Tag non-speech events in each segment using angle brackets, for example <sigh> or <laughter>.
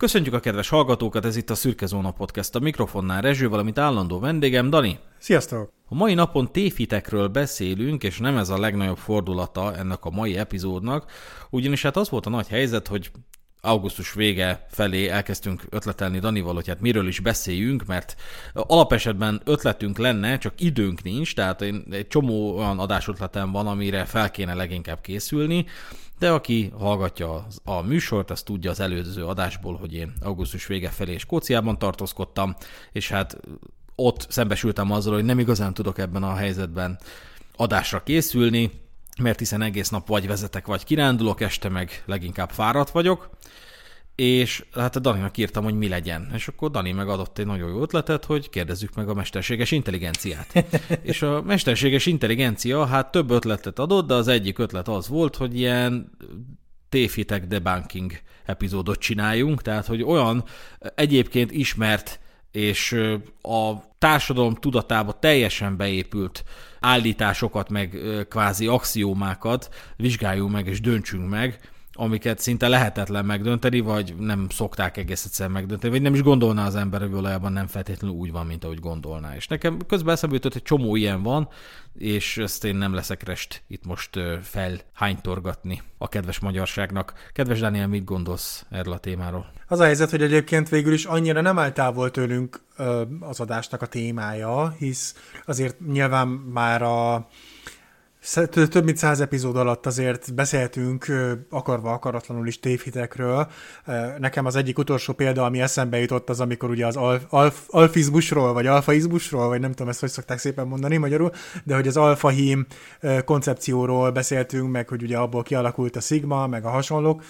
Köszöntjük a kedves hallgatókat, ez itt a Szürke Zóna Podcast, a mikrofonnál Rezső, valamint állandó vendégem, Dani. Sziasztok! A mai napon téfitekről beszélünk, és nem ez a legnagyobb fordulata ennek a mai epizódnak, ugyanis hát az volt a nagy helyzet, hogy augusztus vége felé elkezdtünk ötletelni Danival, hogy hát miről is beszéljünk, mert alapesetben ötletünk lenne, csak időnk nincs, tehát egy csomó olyan adásötletem van, amire fel kéne leginkább készülni, de aki hallgatja a műsort, az tudja az előző adásból, hogy én augusztus vége felé Skóciában tartózkodtam, és hát ott szembesültem azzal, hogy nem igazán tudok ebben a helyzetben adásra készülni, mert hiszen egész nap vagy vezetek, vagy kirándulok, este meg leginkább fáradt vagyok, és hát a Daninak írtam, hogy mi legyen. És akkor Dani megadott egy nagyon jó ötletet, hogy kérdezzük meg a mesterséges intelligenciát. <laughs> és a mesterséges intelligencia hát több ötletet adott, de az egyik ötlet az volt, hogy ilyen téfitek debunking epizódot csináljunk, tehát hogy olyan egyébként ismert és a társadalom tudatába teljesen beépült állításokat, meg kvázi axiómákat vizsgáljunk meg és döntsünk meg, amiket szinte lehetetlen megdönteni, vagy nem szokták egész egyszerűen megdönteni, vagy nem is gondolná az ember, hogy valójában nem feltétlenül úgy van, mint ahogy gondolná. És nekem közben eszembe jutott, hogy csomó ilyen van, és ezt én nem leszek rest itt most felhánytorgatni a kedves magyarságnak. Kedves Daniel, mit gondolsz erről a témáról? Az a helyzet, hogy egyébként végül is annyira nem áll távol tőlünk az adásnak a témája, hisz azért nyilván már a több mint száz epizód alatt azért beszéltünk akarva akaratlanul is tévhitekről. Nekem az egyik utolsó példa, ami eszembe jutott, az amikor ugye az alf, alf, alfizmusról, vagy alfaizmusról, vagy nem tudom ezt, hogy szokták szépen mondani magyarul, de hogy az alfahím koncepcióról beszéltünk, meg hogy ugye abból kialakult a szigma, meg a hasonlók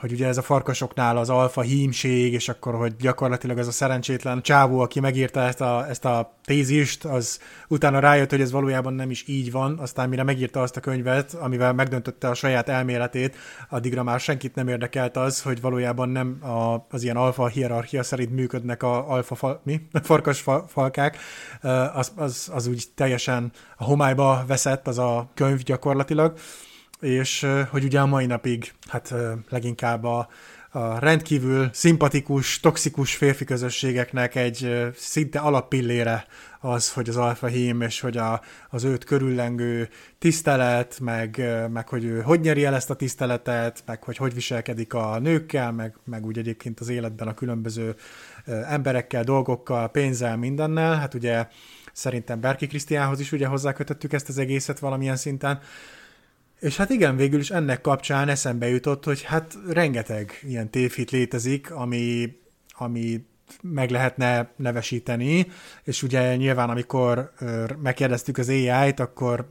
hogy ugye ez a farkasoknál az alfa hímség, és akkor, hogy gyakorlatilag ez a szerencsétlen csávó, aki megírta ezt a, ezt a tézist, az utána rájött, hogy ez valójában nem is így van, aztán mire megírta azt a könyvet, amivel megdöntötte a saját elméletét, addigra már senkit nem érdekelt az, hogy valójában nem a, az ilyen alfa hierarchia szerint működnek a alfa fal, mi? <laughs> farkas fa, falkák, az, az, az úgy teljesen a homályba veszett az a könyv gyakorlatilag és hogy ugye a mai napig hát leginkább a, a rendkívül szimpatikus, toxikus férfi közösségeknek egy szinte alappillére az, hogy az alfa hím, és hogy a, az őt körüllengő tisztelet, meg, meg hogy ő hogy nyeri el ezt a tiszteletet, meg hogy hogy viselkedik a nőkkel, meg, meg úgy egyébként az életben a különböző emberekkel, dolgokkal, pénzzel, mindennel. Hát ugye szerintem Berki Krisztiánhoz is ugye hozzákötöttük ezt az egészet valamilyen szinten. És hát igen, végül is ennek kapcsán eszembe jutott, hogy hát rengeteg ilyen tévhit létezik, ami, ami meg lehetne nevesíteni, és ugye nyilván amikor megkérdeztük az AI-t, akkor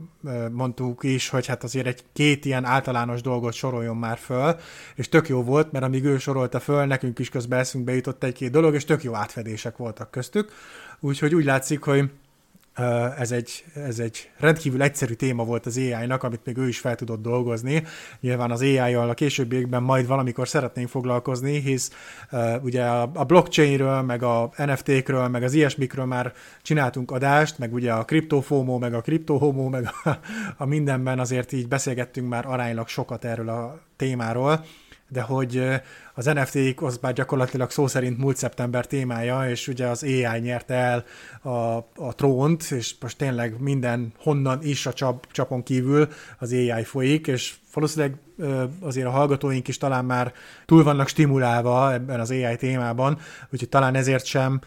mondtuk is, hogy hát azért egy két ilyen általános dolgot soroljon már föl, és tök jó volt, mert amíg ő sorolta föl, nekünk is közben eszünkbe jutott egy-két dolog, és tök jó átfedések voltak köztük, úgyhogy úgy látszik, hogy ez egy, ez egy rendkívül egyszerű téma volt az AI-nak, amit még ő is fel tudott dolgozni. Nyilván az AI-jal a későbbiekben majd valamikor szeretnénk foglalkozni, hisz uh, ugye a, blockchainről, meg a NFT-kről, meg az ilyesmikről már csináltunk adást, meg ugye a kriptofómó, meg a kriptohomó, meg a, a mindenben azért így beszélgettünk már aránylag sokat erről a témáról de hogy az NFT-k az már gyakorlatilag szó szerint múlt szeptember témája, és ugye az AI nyerte el a, a trónt, és most tényleg minden honnan is a csap, csapon kívül az AI folyik, és valószínűleg azért a hallgatóink is talán már túl vannak stimulálva ebben az AI témában, úgyhogy talán ezért sem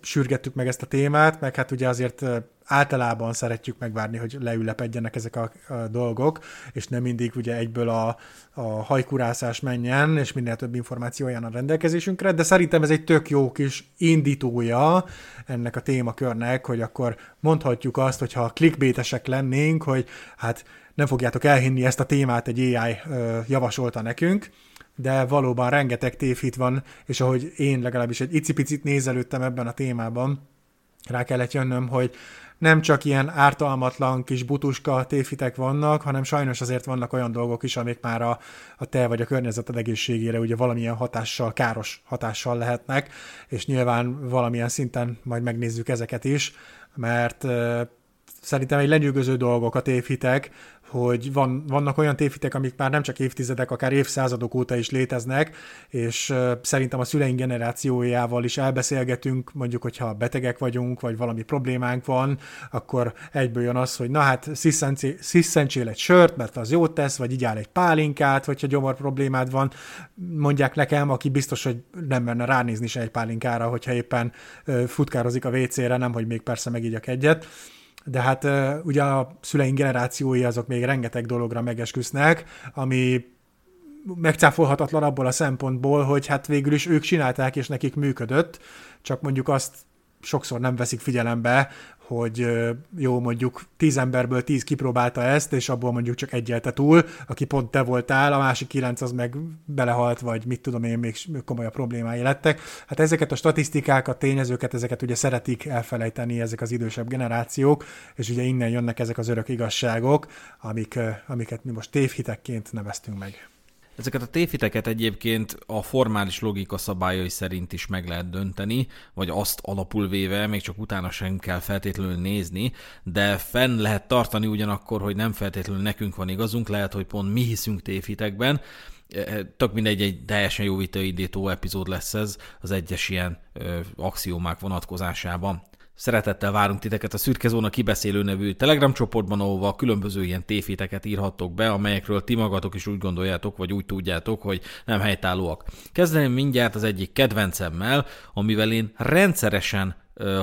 sürgettük meg ezt a témát, meg hát ugye azért általában szeretjük megvárni, hogy leülepedjenek ezek a, a dolgok, és nem mindig ugye egyből a, a hajkurászás menjen, és minél több információ olyan a rendelkezésünkre, de szerintem ez egy tök jó kis indítója ennek a témakörnek, hogy akkor mondhatjuk azt, hogyha klikbétesek lennénk, hogy hát nem fogjátok elhinni ezt a témát, egy AI javasolta nekünk, de valóban rengeteg tévhit van, és ahogy én legalábbis egy icipicit nézelődtem ebben a témában, rá kellett jönnöm, hogy nem csak ilyen ártalmatlan kis butuska téfitek vannak, hanem sajnos azért vannak olyan dolgok is, amik már a, a te vagy a környezeted egészségére ugye valamilyen hatással, káros hatással lehetnek, és nyilván valamilyen szinten majd megnézzük ezeket is, mert szerintem egy lenyűgöző dolgok a tévhitek, hogy van, vannak olyan tévhitek, amik már nem csak évtizedek, akár évszázadok óta is léteznek, és szerintem a szüleink generációjával is elbeszélgetünk, mondjuk, hogyha betegek vagyunk, vagy valami problémánk van, akkor egyből jön az, hogy na hát sziszentsél egy sört, mert az jót tesz, vagy igyál egy pálinkát, hogyha gyomor problémád van, mondják nekem, aki biztos, hogy nem menne ránézni se egy pálinkára, hogyha éppen futkározik a WC-re, nem, hogy még persze megígyak egyet de hát ugye a szüleink generációi azok még rengeteg dologra megesküsznek, ami megcáfolhatatlan abból a szempontból, hogy hát végül is ők csinálták, és nekik működött, csak mondjuk azt sokszor nem veszik figyelembe, hogy jó, mondjuk tíz emberből tíz kipróbálta ezt, és abból mondjuk csak egyelte túl, aki pont te voltál, a másik kilenc az meg belehalt, vagy mit tudom én, még komolyabb problémái lettek. Hát ezeket a statisztikákat, tényezőket, ezeket ugye szeretik elfelejteni ezek az idősebb generációk, és ugye innen jönnek ezek az örök igazságok, amik, amiket mi most tévhitekként neveztünk meg. Ezeket a tévhiteket egyébként a formális logika szabályai szerint is meg lehet dönteni, vagy azt alapul véve, még csak utána sem kell feltétlenül nézni, de fenn lehet tartani ugyanakkor, hogy nem feltétlenül nekünk van igazunk, lehet, hogy pont mi hiszünk tévhitekben, e, e, tök mindegy, egy teljesen jó epizód lesz ez az egyes ilyen ö, axiómák vonatkozásában. Szeretettel várunk titeket a Szürke Zóna kibeszélő nevű Telegram csoportban, ahova különböző ilyen tévéteket írhattok be, amelyekről ti magatok is úgy gondoljátok, vagy úgy tudjátok, hogy nem helytállóak. Kezdeném mindjárt az egyik kedvencemmel, amivel én rendszeresen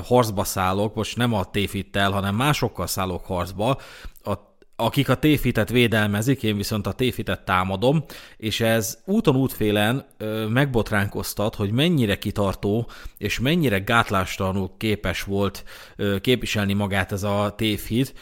harcba szállok, most nem a téfittel, hanem másokkal szállok harcba, a akik a téfitet védelmezik, én viszont a téfitet támadom, és ez úton útfélen megbotránkoztat, hogy mennyire kitartó és mennyire gátlástalanul képes volt képviselni magát ez a tévhit.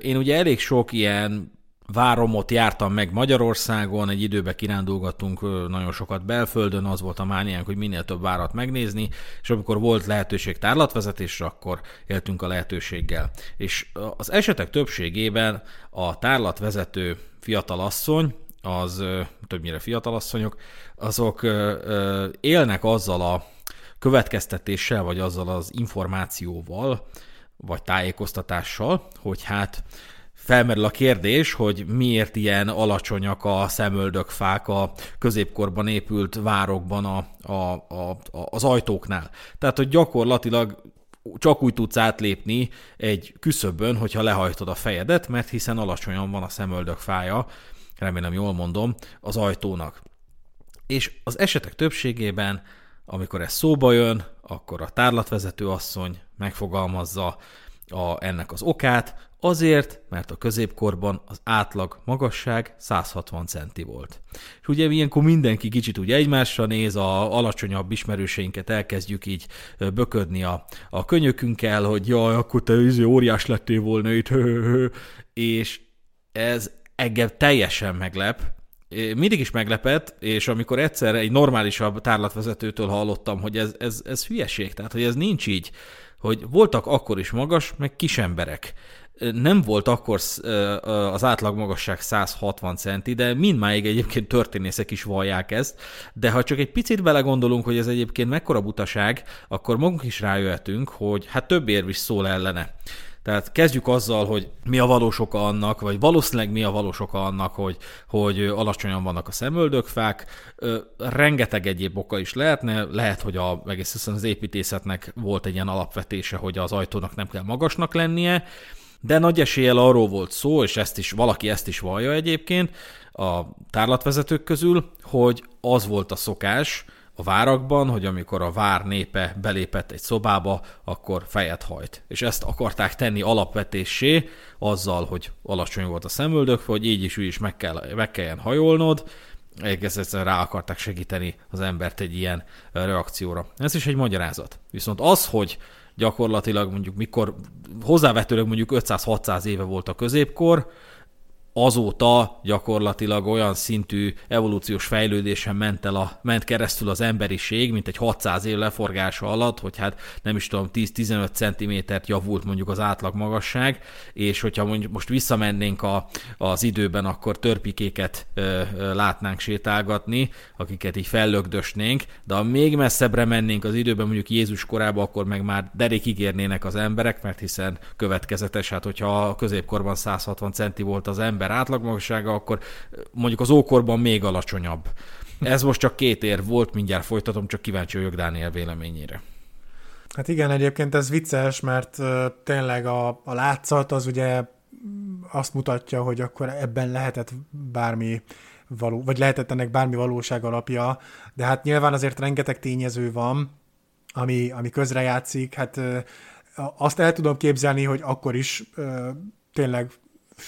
Én ugye elég sok ilyen váromot jártam meg Magyarországon, egy időben kirándulgattunk nagyon sokat belföldön, az volt a mániánk, hogy minél több várat megnézni, és amikor volt lehetőség tárlatvezetésre, akkor éltünk a lehetőséggel. És az esetek többségében a tárlatvezető fiatalasszony, az többnyire fiatalasszonyok, azok élnek azzal a következtetéssel, vagy azzal az információval, vagy tájékoztatással, hogy hát felmerül a kérdés, hogy miért ilyen alacsonyak a szemöldökfák a középkorban épült várokban a, a, a, az ajtóknál. Tehát, hogy gyakorlatilag csak úgy tudsz átlépni egy küszöbön, hogyha lehajtod a fejedet, mert hiszen alacsonyan van a szemöldökfája, remélem jól mondom, az ajtónak. És az esetek többségében, amikor ez szóba jön, akkor a tárlatvezető asszony megfogalmazza a, ennek az okát, Azért, mert a középkorban az átlag magasság 160 centi volt. És ugye ilyenkor mindenki kicsit úgy egymásra néz, a alacsonyabb ismerőseinket elkezdjük így böködni a, a könyökünkkel, hogy jaj, akkor te izé óriás lettél volna itt, <laughs> és ez engem teljesen meglep, mindig is meglepett, és amikor egyszer egy normálisabb tárlatvezetőtől hallottam, hogy ez, ez, ez hülyeség, tehát hogy ez nincs így, hogy voltak akkor is magas, meg kis emberek nem volt akkor az átlag magasság 160 centi, de mindmáig egyébként történészek is vallják ezt, de ha csak egy picit belegondolunk, hogy ez egyébként mekkora butaság, akkor magunk is rájöhetünk, hogy hát több érv is szól ellene. Tehát kezdjük azzal, hogy mi a valós oka annak, vagy valószínűleg mi a valós oka annak, hogy, hogy alacsonyan vannak a szemöldökfák. Rengeteg egyéb oka is lehetne. Lehet, hogy a, egész az építészetnek volt egy ilyen alapvetése, hogy az ajtónak nem kell magasnak lennie, de nagy eséllyel arról volt szó, és ezt is, valaki ezt is vallja egyébként a tárlatvezetők közül, hogy az volt a szokás a várakban, hogy amikor a vár népe belépett egy szobába, akkor fejet hajt. És ezt akarták tenni alapvetésé, azzal, hogy alacsony volt a szemöldök, hogy így is úgy is meg, kell, meg kelljen hajolnod, egész egyszerűen rá akarták segíteni az embert egy ilyen reakcióra. Ez is egy magyarázat. Viszont az, hogy gyakorlatilag mondjuk mikor hozzávetőleg mondjuk 500-600 éve volt a középkor, azóta gyakorlatilag olyan szintű evolúciós fejlődésen ment, el a, ment keresztül az emberiség, mint egy 600 év leforgása alatt, hogy hát nem is tudom, 10-15 centimétert javult mondjuk az átlag magasság, és hogyha mondjuk most visszamennénk a, az időben, akkor törpikéket ö, ö, látnánk sétálgatni, akiket így fellögdösnénk, de ha még messzebbre mennénk az időben, mondjuk Jézus korába, akkor meg már derékig érnének az emberek, mert hiszen következetes, hát hogyha a középkorban 160 centi volt az ember átlagmagassága, akkor mondjuk az ókorban még alacsonyabb. Ez most csak két ér volt, mindjárt folytatom, csak kíváncsi vagyok Dániel véleményére. Hát igen, egyébként ez vicces, mert tényleg a, a látszat az ugye azt mutatja, hogy akkor ebben lehetett bármi való, vagy lehetett ennek bármi valóság alapja, de hát nyilván azért rengeteg tényező van, ami, ami közrejátszik, hát azt el tudom képzelni, hogy akkor is tényleg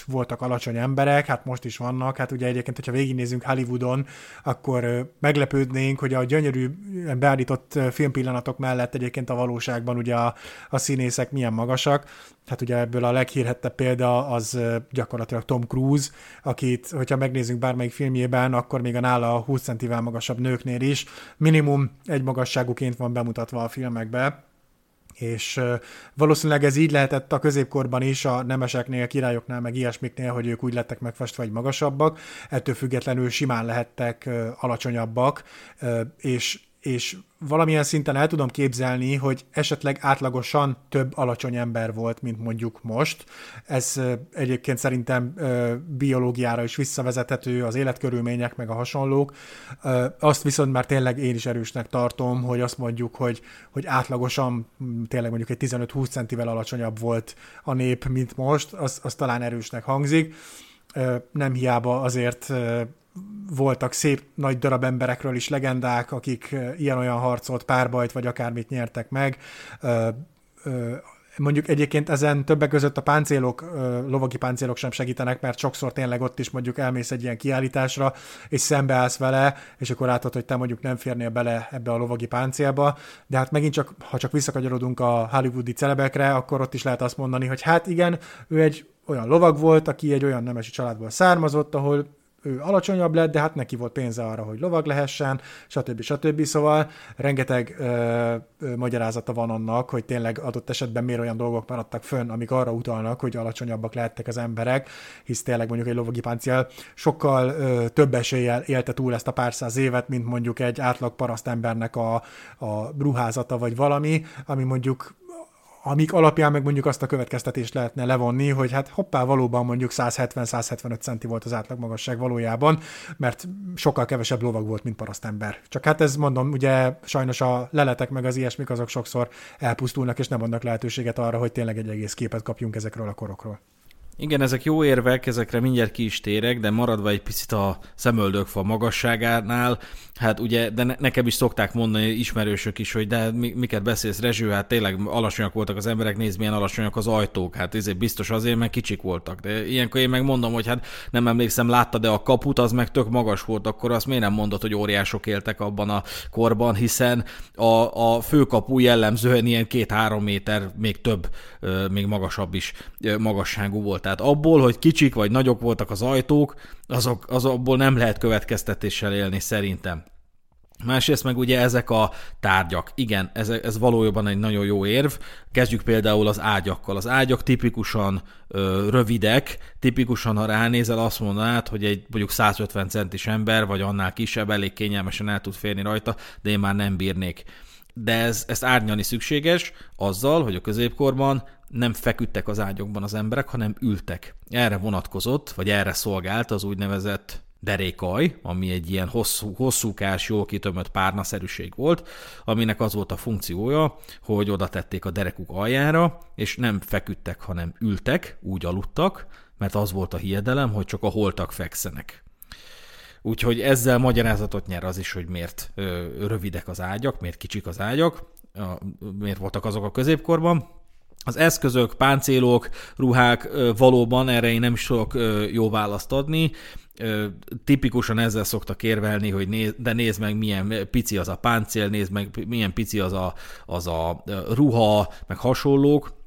voltak alacsony emberek, hát most is vannak, hát ugye egyébként, hogyha végignézünk Hollywoodon, akkor meglepődnénk, hogy a gyönyörű beállított filmpillanatok mellett egyébként a valóságban ugye a, a színészek milyen magasak. Hát ugye ebből a leghírhettebb példa az gyakorlatilag Tom Cruise, akit, hogyha megnézzünk bármelyik filmjében, akkor még a nála 20 centivel magasabb nőknél is minimum egy magasságúként van bemutatva a filmekbe és valószínűleg ez így lehetett a középkorban is, a nemeseknél, királyoknál, meg ilyesmiknél, hogy ők úgy lettek megfestve, vagy magasabbak, ettől függetlenül simán lehettek alacsonyabbak, és és valamilyen szinten el tudom képzelni, hogy esetleg átlagosan több alacsony ember volt, mint mondjuk most. Ez egyébként szerintem biológiára is visszavezethető, az életkörülmények, meg a hasonlók. Azt viszont már tényleg én is erősnek tartom, hogy azt mondjuk, hogy, hogy átlagosan tényleg mondjuk egy 15-20 centivel alacsonyabb volt a nép, mint most, az, az talán erősnek hangzik. Nem hiába azért voltak szép nagy darab emberekről is legendák, akik ilyen-olyan harcolt, párbajt vagy akármit nyertek meg. Mondjuk egyébként ezen többek között a páncélok, lovagi páncélok sem segítenek, mert sokszor tényleg ott is mondjuk elmész egy ilyen kiállításra, és szembeállsz vele, és akkor látod, hogy te mondjuk nem férnél bele ebbe a lovagi páncélba, de hát megint csak, ha csak visszakagyarodunk a hollywoodi celebekre, akkor ott is lehet azt mondani, hogy hát igen, ő egy olyan lovag volt, aki egy olyan nemesi családból származott, ahol ő alacsonyabb lett, de hát neki volt pénze arra, hogy lovag lehessen, stb. stb. Szóval rengeteg ö, ö, magyarázata van annak, hogy tényleg adott esetben miért olyan dolgok maradtak fönn, amik arra utalnak, hogy alacsonyabbak lehettek az emberek, hisz tényleg mondjuk egy lovagi páncél sokkal ö, több eséllyel élte túl ezt a pár száz évet, mint mondjuk egy átlag parasztembernek a, a ruházata vagy valami, ami mondjuk amik alapján meg mondjuk azt a következtetést lehetne levonni, hogy hát hoppá, valóban mondjuk 170-175 centi volt az átlagmagasság valójában, mert sokkal kevesebb lovag volt, mint parasztember. Csak hát ez mondom, ugye sajnos a leletek meg az ilyesmik azok sokszor elpusztulnak, és nem adnak lehetőséget arra, hogy tényleg egy egész képet kapjunk ezekről a korokról. Igen, ezek jó érvek, ezekre mindjárt ki is térek, de maradva egy picit a szemöldökfa magasságánál, hát ugye, de ne, nekem is szokták mondani ismerősök is, hogy de mi, miket beszélsz, Rezső, hát tényleg alacsonyak voltak az emberek, nézd milyen alacsonyak az ajtók, hát ezért biztos azért, mert kicsik voltak. De ilyenkor én meg mondom, hogy hát nem emlékszem, látta, de a kaput az meg tök magas volt, akkor azt miért nem mondod, hogy óriások éltek abban a korban, hiszen a, a főkapu jellemzően ilyen két-három méter, még több, még magasabb is magasságú volt. Tehát abból, hogy kicsik vagy nagyok voltak az ajtók, azok, azokból nem lehet következtetéssel élni szerintem. Másrészt meg ugye ezek a tárgyak. Igen, ez, ez valójában egy nagyon jó érv. Kezdjük például az ágyakkal. Az ágyak tipikusan ö, rövidek, tipikusan ha ránézel azt mondanád, hogy egy mondjuk 150 centis ember, vagy annál kisebb, elég kényelmesen el tud férni rajta, de én már nem bírnék. De ez, ezt árnyalni szükséges azzal, hogy a középkorban nem feküdtek az ágyokban az emberek, hanem ültek. Erre vonatkozott, vagy erre szolgált az úgynevezett derékaj, ami egy ilyen hosszú, hosszúkás, jól kitömött párnaszerűség volt, aminek az volt a funkciója, hogy oda tették a derekuk aljára, és nem feküdtek, hanem ültek, úgy aludtak, mert az volt a hiedelem, hogy csak a holtak fekszenek. Úgyhogy ezzel magyarázatot nyer az is, hogy miért rövidek az ágyak, miért kicsik az ágyak, miért voltak azok a középkorban. Az eszközök, páncélok, ruhák valóban erre én nem tudok jó választ adni. Tipikusan ezzel szoktak érvelni, hogy néz, de nézd meg, milyen pici az a páncél, nézd meg, milyen pici az a, az a ruha, meg hasonlók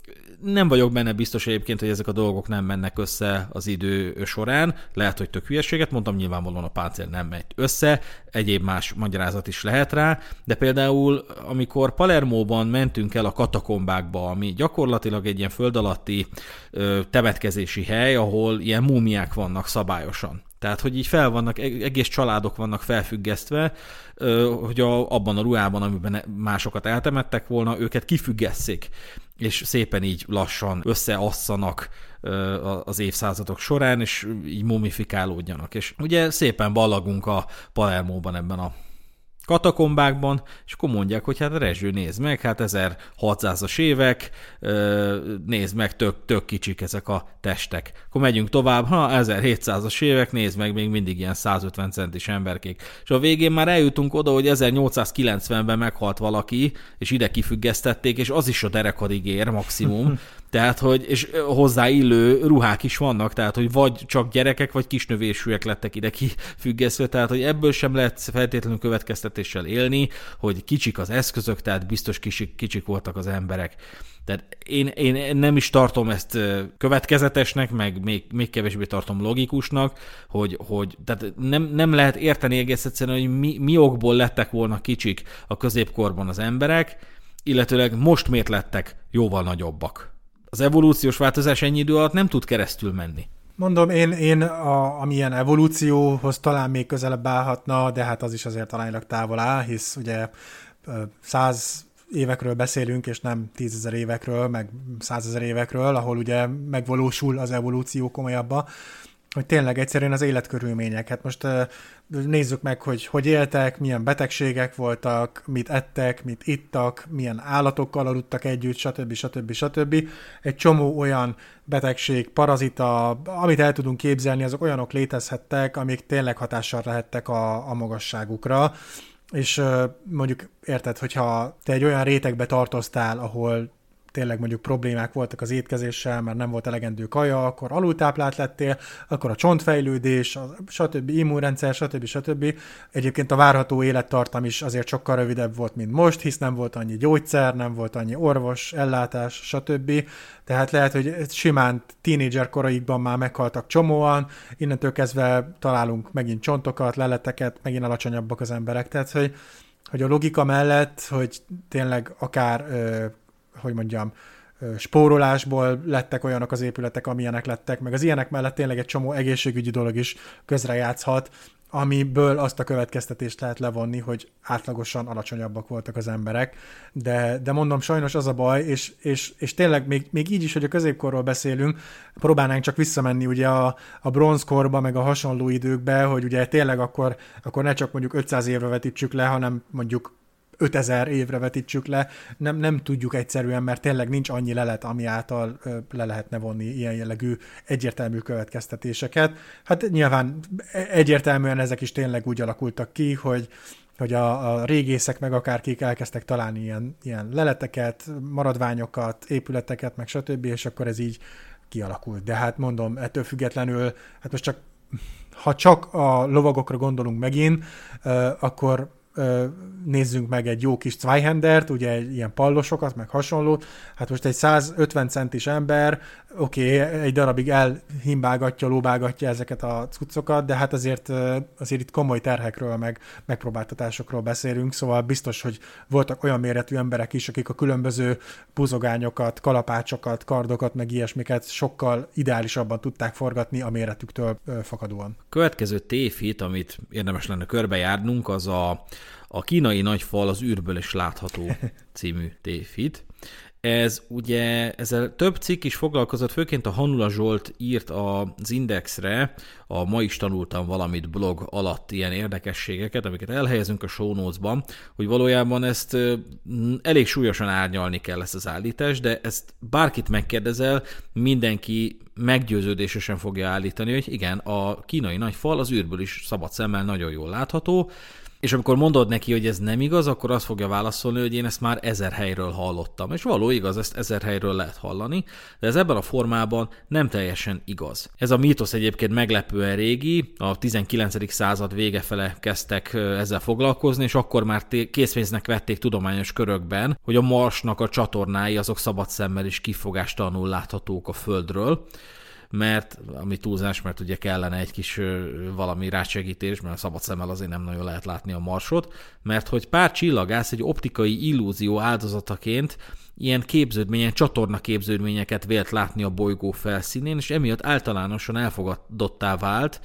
nem vagyok benne biztos egyébként, hogy ezek a dolgok nem mennek össze az idő során. Lehet, hogy tök hülyeséget mondtam, nyilvánvalóan a páncél nem megy össze, egyéb más magyarázat is lehet rá, de például amikor Palermóban mentünk el a katakombákba, ami gyakorlatilag egy ilyen föld alatti ö, temetkezési hely, ahol ilyen múmiák vannak szabályosan. Tehát, hogy így fel vannak, egész családok vannak felfüggesztve, hogy a, abban a ruhában, amiben másokat eltemettek volna, őket kifüggesszék, és szépen így lassan összeasszanak az évszázadok során, és így mumifikálódjanak. És ugye szépen ballagunk a Palermóban ebben a katakombákban, és akkor mondják, hogy hát Rezső, nézd meg, hát 1600-as évek, nézd meg, tök, tök kicsik ezek a testek. Akkor megyünk tovább, ha 1700-as évek, nézd meg, még mindig ilyen 150 centis emberkék. És a végén már eljutunk oda, hogy 1890-ben meghalt valaki, és ide kifüggesztették, és az is a derekadig ér maximum, <laughs> Tehát, hogy, és hozzáillő ruhák is vannak, tehát, hogy vagy csak gyerekek, vagy kisnövésűek lettek ide kifüggesztve, tehát, hogy ebből sem lehet feltétlenül következtetéssel élni, hogy kicsik az eszközök, tehát biztos kicsik, kicsik voltak az emberek. Tehát én, én nem is tartom ezt következetesnek, meg még, még kevésbé tartom logikusnak, hogy, hogy tehát nem, nem lehet érteni egész egyszerűen, hogy mi, mi okból lettek volna kicsik a középkorban az emberek, illetőleg most miért lettek jóval nagyobbak az evolúciós változás ennyi idő alatt nem tud keresztül menni. Mondom, én, én a, amilyen evolúcióhoz talán még közelebb állhatna, de hát az is azért aránylag távol áll, hisz ugye száz évekről beszélünk, és nem tízezer évekről, meg százezer évekről, ahol ugye megvalósul az evolúció komolyabban hogy tényleg egyszerűen az életkörülmények. Hát most nézzük meg, hogy hogy éltek, milyen betegségek voltak, mit ettek, mit ittak, milyen állatokkal aludtak együtt, stb. stb. stb. Egy csomó olyan betegség, parazita, amit el tudunk képzelni, azok olyanok létezhettek, amik tényleg hatással lehettek a, a magasságukra. És mondjuk érted, hogyha te egy olyan rétegbe tartoztál, ahol tényleg mondjuk problémák voltak az étkezéssel, mert nem volt elegendő kaja, akkor alultáplált lettél, akkor a csontfejlődés, a, stb. immunrendszer, stb. stb. Egyébként a várható élettartam is azért sokkal rövidebb volt, mint most, hisz nem volt annyi gyógyszer, nem volt annyi orvos, ellátás, stb. Tehát lehet, hogy simán tínédzser koraikban már meghaltak csomóan, innentől kezdve találunk megint csontokat, leleteket, megint alacsonyabbak az emberek. Tehát, hogy, hogy a logika mellett, hogy tényleg akár ö, hogy mondjam, spórolásból lettek olyanok az épületek, amilyenek lettek, meg az ilyenek mellett tényleg egy csomó egészségügyi dolog is közrejátszhat, amiből azt a következtetést lehet levonni, hogy átlagosan alacsonyabbak voltak az emberek, de, de mondom, sajnos az a baj, és, és, és tényleg még, még így is, hogy a középkorról beszélünk, próbálnánk csak visszamenni ugye a, a bronzkorba, meg a hasonló időkbe, hogy ugye tényleg akkor, akkor ne csak mondjuk 500 évre vetítsük le, hanem mondjuk 5000 évre vetítsük le, nem, nem tudjuk egyszerűen, mert tényleg nincs annyi lelet, ami által le lehetne vonni ilyen jellegű egyértelmű következtetéseket. Hát nyilván egyértelműen ezek is tényleg úgy alakultak ki, hogy hogy a, a régészek meg akárkik elkezdtek találni ilyen, ilyen leleteket, maradványokat, épületeket, meg stb., és akkor ez így kialakult. De hát mondom, ettől függetlenül, hát most csak ha csak a lovagokra gondolunk megint, akkor nézzünk meg egy jó kis Zweihendert, ugye ilyen pallosokat, meg hasonlót. Hát most egy 150 centis ember, oké, okay, egy darabig elhimbálgatja, lóbálgatja ezeket a cuccokat, de hát azért, azért itt komoly terhekről, meg megpróbáltatásokról beszélünk, szóval biztos, hogy voltak olyan méretű emberek is, akik a különböző buzogányokat, kalapácsokat, kardokat, meg ilyesmiket sokkal ideálisabban tudták forgatni a méretüktől fakadóan. Következő tévhit, amit érdemes lenne körbejárnunk, az a a kínai nagyfal az űrből is látható <laughs> című tévhit. Ez ugye, ezzel több cikk is foglalkozott, főként a Hanula Zsolt írt az Indexre, a Ma is tanultam valamit blog alatt ilyen érdekességeket, amiket elhelyezünk a show notes-ban, hogy valójában ezt elég súlyosan árnyalni kell ezt az állítást, de ezt bárkit megkérdezel, mindenki meggyőződésesen fogja állítani, hogy igen, a kínai nagy fal az űrből is szabad szemmel nagyon jól látható, és amikor mondod neki, hogy ez nem igaz, akkor azt fogja válaszolni, hogy én ezt már ezer helyről hallottam. És való igaz, ezt ezer helyről lehet hallani, de ez ebben a formában nem teljesen igaz. Ez a mítosz egyébként meglepően régi, a 19. század vége fele kezdtek ezzel foglalkozni, és akkor már készpénznek vették tudományos körökben, hogy a Marsnak a csatornái azok szabad szemmel is kifogástalanul láthatók a Földről mert ami túlzás, mert ugye kellene egy kis valami rátsegítés, mert a szabad szemmel azért nem nagyon lehet látni a marsot, mert hogy pár csillagász egy optikai illúzió áldozataként ilyen képződményen, csatorna képződményeket vélt látni a bolygó felszínén, és emiatt általánosan elfogadottá vált,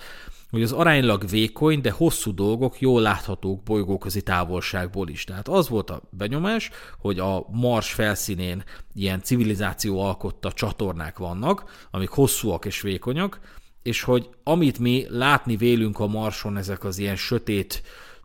hogy az aránylag vékony, de hosszú dolgok jól láthatók bolygóközi távolságból is. Tehát az volt a benyomás, hogy a Mars felszínén ilyen civilizáció alkotta csatornák vannak, amik hosszúak és vékonyak, és hogy amit mi látni vélünk a Marson, ezek az ilyen sötét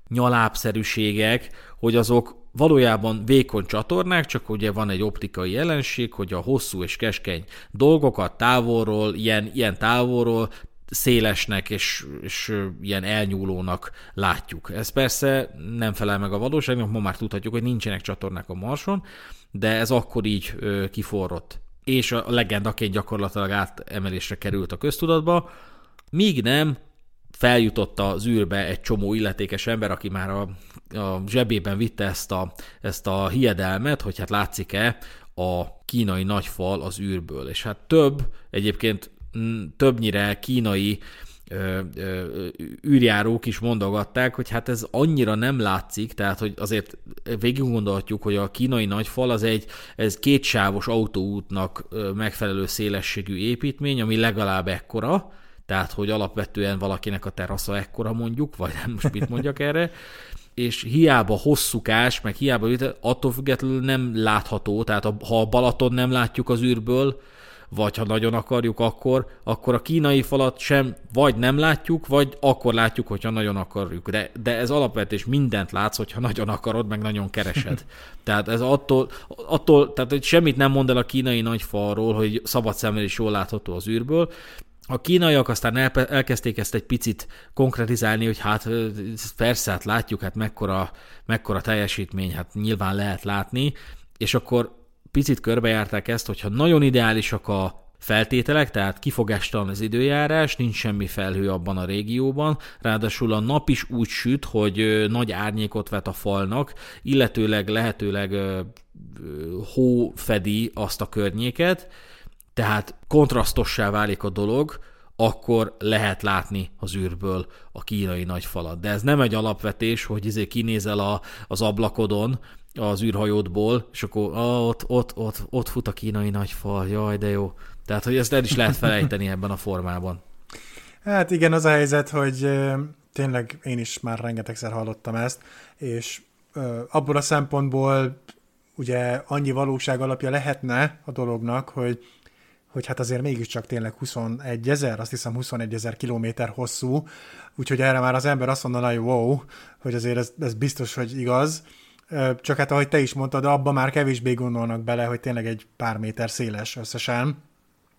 nyalábszerűségek, hogy azok valójában vékony csatornák, csak ugye van egy optikai jelenség, hogy a hosszú és keskeny dolgokat távolról, ilyen, ilyen távolról szélesnek és, és ilyen elnyúlónak látjuk. Ez persze nem felel meg a valóságnak, ma már tudhatjuk, hogy nincsenek csatornák a Marson, de ez akkor így kiforrott. És a legendaként gyakorlatilag átemelésre került a köztudatba, míg nem feljutott az űrbe egy csomó illetékes ember, aki már a, a zsebében vitte ezt a, ezt a hiedelmet, hogy hát látszik-e a kínai nagyfal az űrből. És hát több, egyébként többnyire kínai ö, ö, űrjárók is mondogatták, hogy hát ez annyira nem látszik, tehát hogy azért végig gondolhatjuk, hogy a kínai nagyfal az egy ez kétsávos autóútnak megfelelő szélességű építmény, ami legalább ekkora, tehát hogy alapvetően valakinek a terasza ekkora mondjuk, vagy nem most mit mondjak erre, és hiába hosszúkás, meg hiába attól függetlenül nem látható, tehát ha a Balaton nem látjuk az űrből, vagy ha nagyon akarjuk, akkor, akkor a kínai falat sem vagy nem látjuk, vagy akkor látjuk, hogyha nagyon akarjuk. De, de ez alapvető, és mindent látsz, hogyha nagyon akarod, meg nagyon keresed. <laughs> tehát ez attól, attól tehát hogy semmit nem mond el a kínai nagyfalról, hogy szabad szemmel is jól látható az űrből, a kínaiak aztán elkezdték ezt egy picit konkretizálni, hogy hát persze, hát látjuk, hát mekkora, mekkora teljesítmény, hát nyilván lehet látni, és akkor picit körbejárták ezt, hogyha nagyon ideálisak a feltételek, tehát kifogástalan az időjárás, nincs semmi felhő abban a régióban, ráadásul a nap is úgy süt, hogy nagy árnyékot vet a falnak, illetőleg lehetőleg hó fedi azt a környéket, tehát kontrasztossá válik a dolog, akkor lehet látni az űrből a kínai nagyfalat. De ez nem egy alapvetés, hogy izé kinézel a, az ablakodon, az űrhajódból, és akkor ah, ott, ott, ott, ott fut a kínai nagyfal, jaj, de jó. Tehát, hogy ezt el is lehet felejteni ebben a formában. Hát igen, az a helyzet, hogy tényleg én is már rengetegszer hallottam ezt, és abból a szempontból ugye annyi valóság alapja lehetne a dolognak, hogy hogy hát azért mégiscsak tényleg 21 ezer, azt hiszem 21 ezer kilométer hosszú, úgyhogy erre már az ember azt mondaná, hogy wow, hogy azért ez, ez biztos, hogy igaz, csak hát ahogy te is mondtad, abba már kevésbé gondolnak bele, hogy tényleg egy pár méter széles összesen,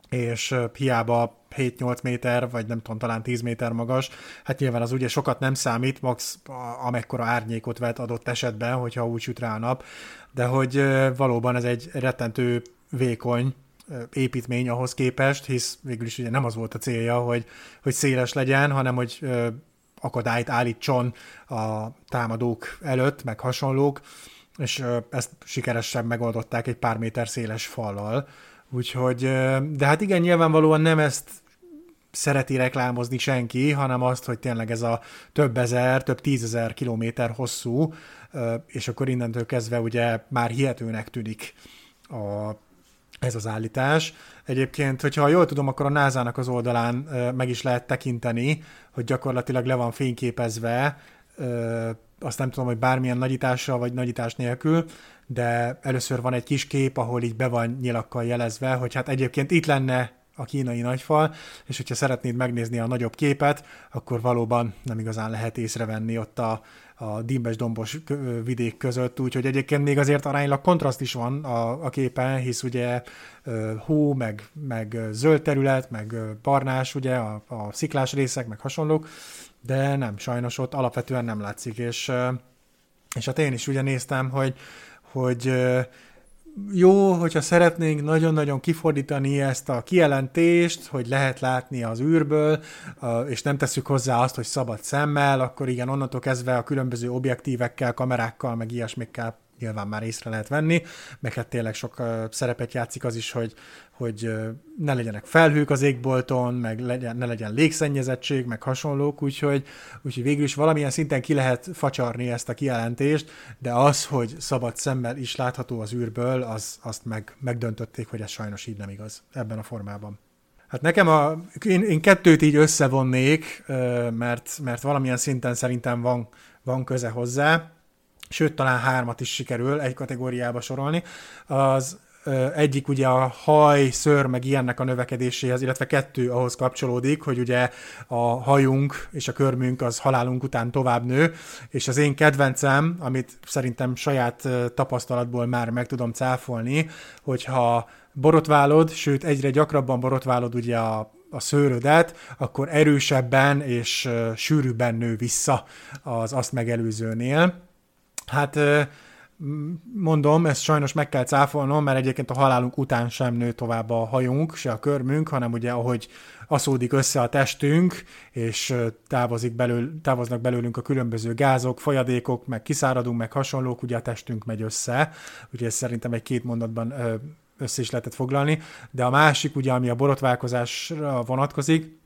és hiába 7-8 méter, vagy nem tudom, talán 10 méter magas, hát nyilván az ugye sokat nem számít, max amekkora árnyékot vet adott esetben, hogyha úgy süt rá a nap, de hogy valóban ez egy rettentő vékony építmény ahhoz képest, hisz végül is ugye nem az volt a célja, hogy, hogy széles legyen, hanem hogy akadályt állítson a támadók előtt, meg hasonlók, és ezt sikeresen megoldották egy pár méter széles fallal. Úgyhogy, de hát igen, nyilvánvalóan nem ezt szereti reklámozni senki, hanem azt, hogy tényleg ez a több ezer, több tízezer kilométer hosszú, és akkor innentől kezdve ugye már hihetőnek tűnik a ez az állítás. Egyébként, hogyha jól tudom, akkor a NASA-nak az oldalán meg is lehet tekinteni, hogy gyakorlatilag le van fényképezve, azt nem tudom, hogy bármilyen nagyítással vagy nagyítás nélkül, de először van egy kis kép, ahol így be van nyilakkal jelezve, hogy hát egyébként itt lenne a kínai nagyfal, és hogyha szeretnéd megnézni a nagyobb képet, akkor valóban nem igazán lehet észrevenni ott a, a dimbes-dombos vidék között, úgyhogy egyébként még azért aránylag kontraszt is van a, a képen, hisz ugye hó, meg, meg zöld terület, meg barnás, ugye a, a sziklás részek, meg hasonlók, de nem, sajnos ott alapvetően nem látszik, és, és hát én is ugye néztem, hogy, hogy jó, hogyha szeretnénk nagyon-nagyon kifordítani ezt a kijelentést, hogy lehet látni az űrből, és nem tesszük hozzá azt, hogy szabad szemmel, akkor igen, onnantól kezdve a különböző objektívekkel, kamerákkal, meg ilyesmikkel nyilván már észre lehet venni, meg hát tényleg sok szerepet játszik az is, hogy, hogy ne legyenek felhők az égbolton, meg legyen, ne legyen légszennyezettség, meg hasonlók, úgyhogy, úgyhogy végül is valamilyen szinten ki lehet facsarni ezt a kijelentést, de az, hogy szabad szemmel is látható az űrből, az, azt meg, megdöntötték, hogy ez sajnos így nem igaz ebben a formában. Hát nekem a, én, én kettőt így összevonnék, mert, mert valamilyen szinten szerintem van, van köze hozzá sőt, talán hármat is sikerül egy kategóriába sorolni. Az egyik ugye a haj, szőr, meg ilyennek a növekedéséhez, illetve kettő ahhoz kapcsolódik, hogy ugye a hajunk és a körmünk az halálunk után tovább nő, és az én kedvencem, amit szerintem saját tapasztalatból már meg tudom cáfolni, hogyha borotválod, sőt egyre gyakrabban borotválod ugye a, a szőrödet, akkor erősebben és sűrűbben nő vissza az azt megelőzőnél Hát mondom, ezt sajnos meg kell cáfolnom, mert egyébként a halálunk után sem nő tovább a hajunk, se a körmünk, hanem ugye ahogy aszódik össze a testünk, és távozik belül, távoznak belőlünk a különböző gázok, folyadékok, meg kiszáradunk, meg hasonlók, ugye a testünk megy össze. Ugye ez szerintem egy két mondatban össze is lehetett foglalni. De a másik, ugye, ami a borotválkozásra vonatkozik,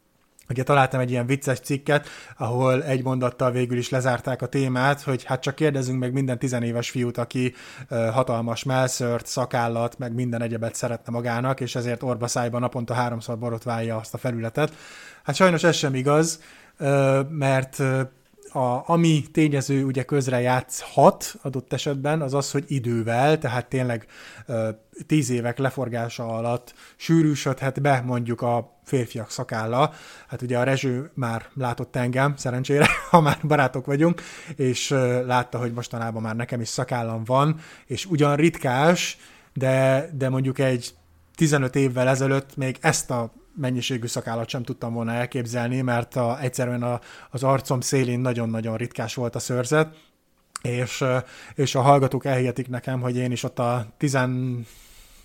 Ugye találtam egy ilyen vicces cikket, ahol egy mondattal végül is lezárták a témát, hogy hát csak kérdezünk meg minden tizenéves fiút, aki hatalmas melszört, szakállat, meg minden egyebet szeretne magának, és ezért orba szájban naponta háromszor borotválja azt a felületet. Hát sajnos ez sem igaz, mert a, ami tényező ugye közre játszhat adott esetben, az az, hogy idővel, tehát tényleg tíz évek leforgása alatt sűrűsödhet be mondjuk a férfiak szakálla. Hát ugye a Rezső már látott engem, szerencsére, <laughs> ha már barátok vagyunk, és látta, hogy mostanában már nekem is szakállam van, és ugyan ritkás, de, de mondjuk egy 15 évvel ezelőtt még ezt a mennyiségű szakállat sem tudtam volna elképzelni, mert a, egyszerűen a, az arcom szélén nagyon-nagyon ritkás volt a szőrzet, és, és a hallgatók elhihetik nekem, hogy én is ott a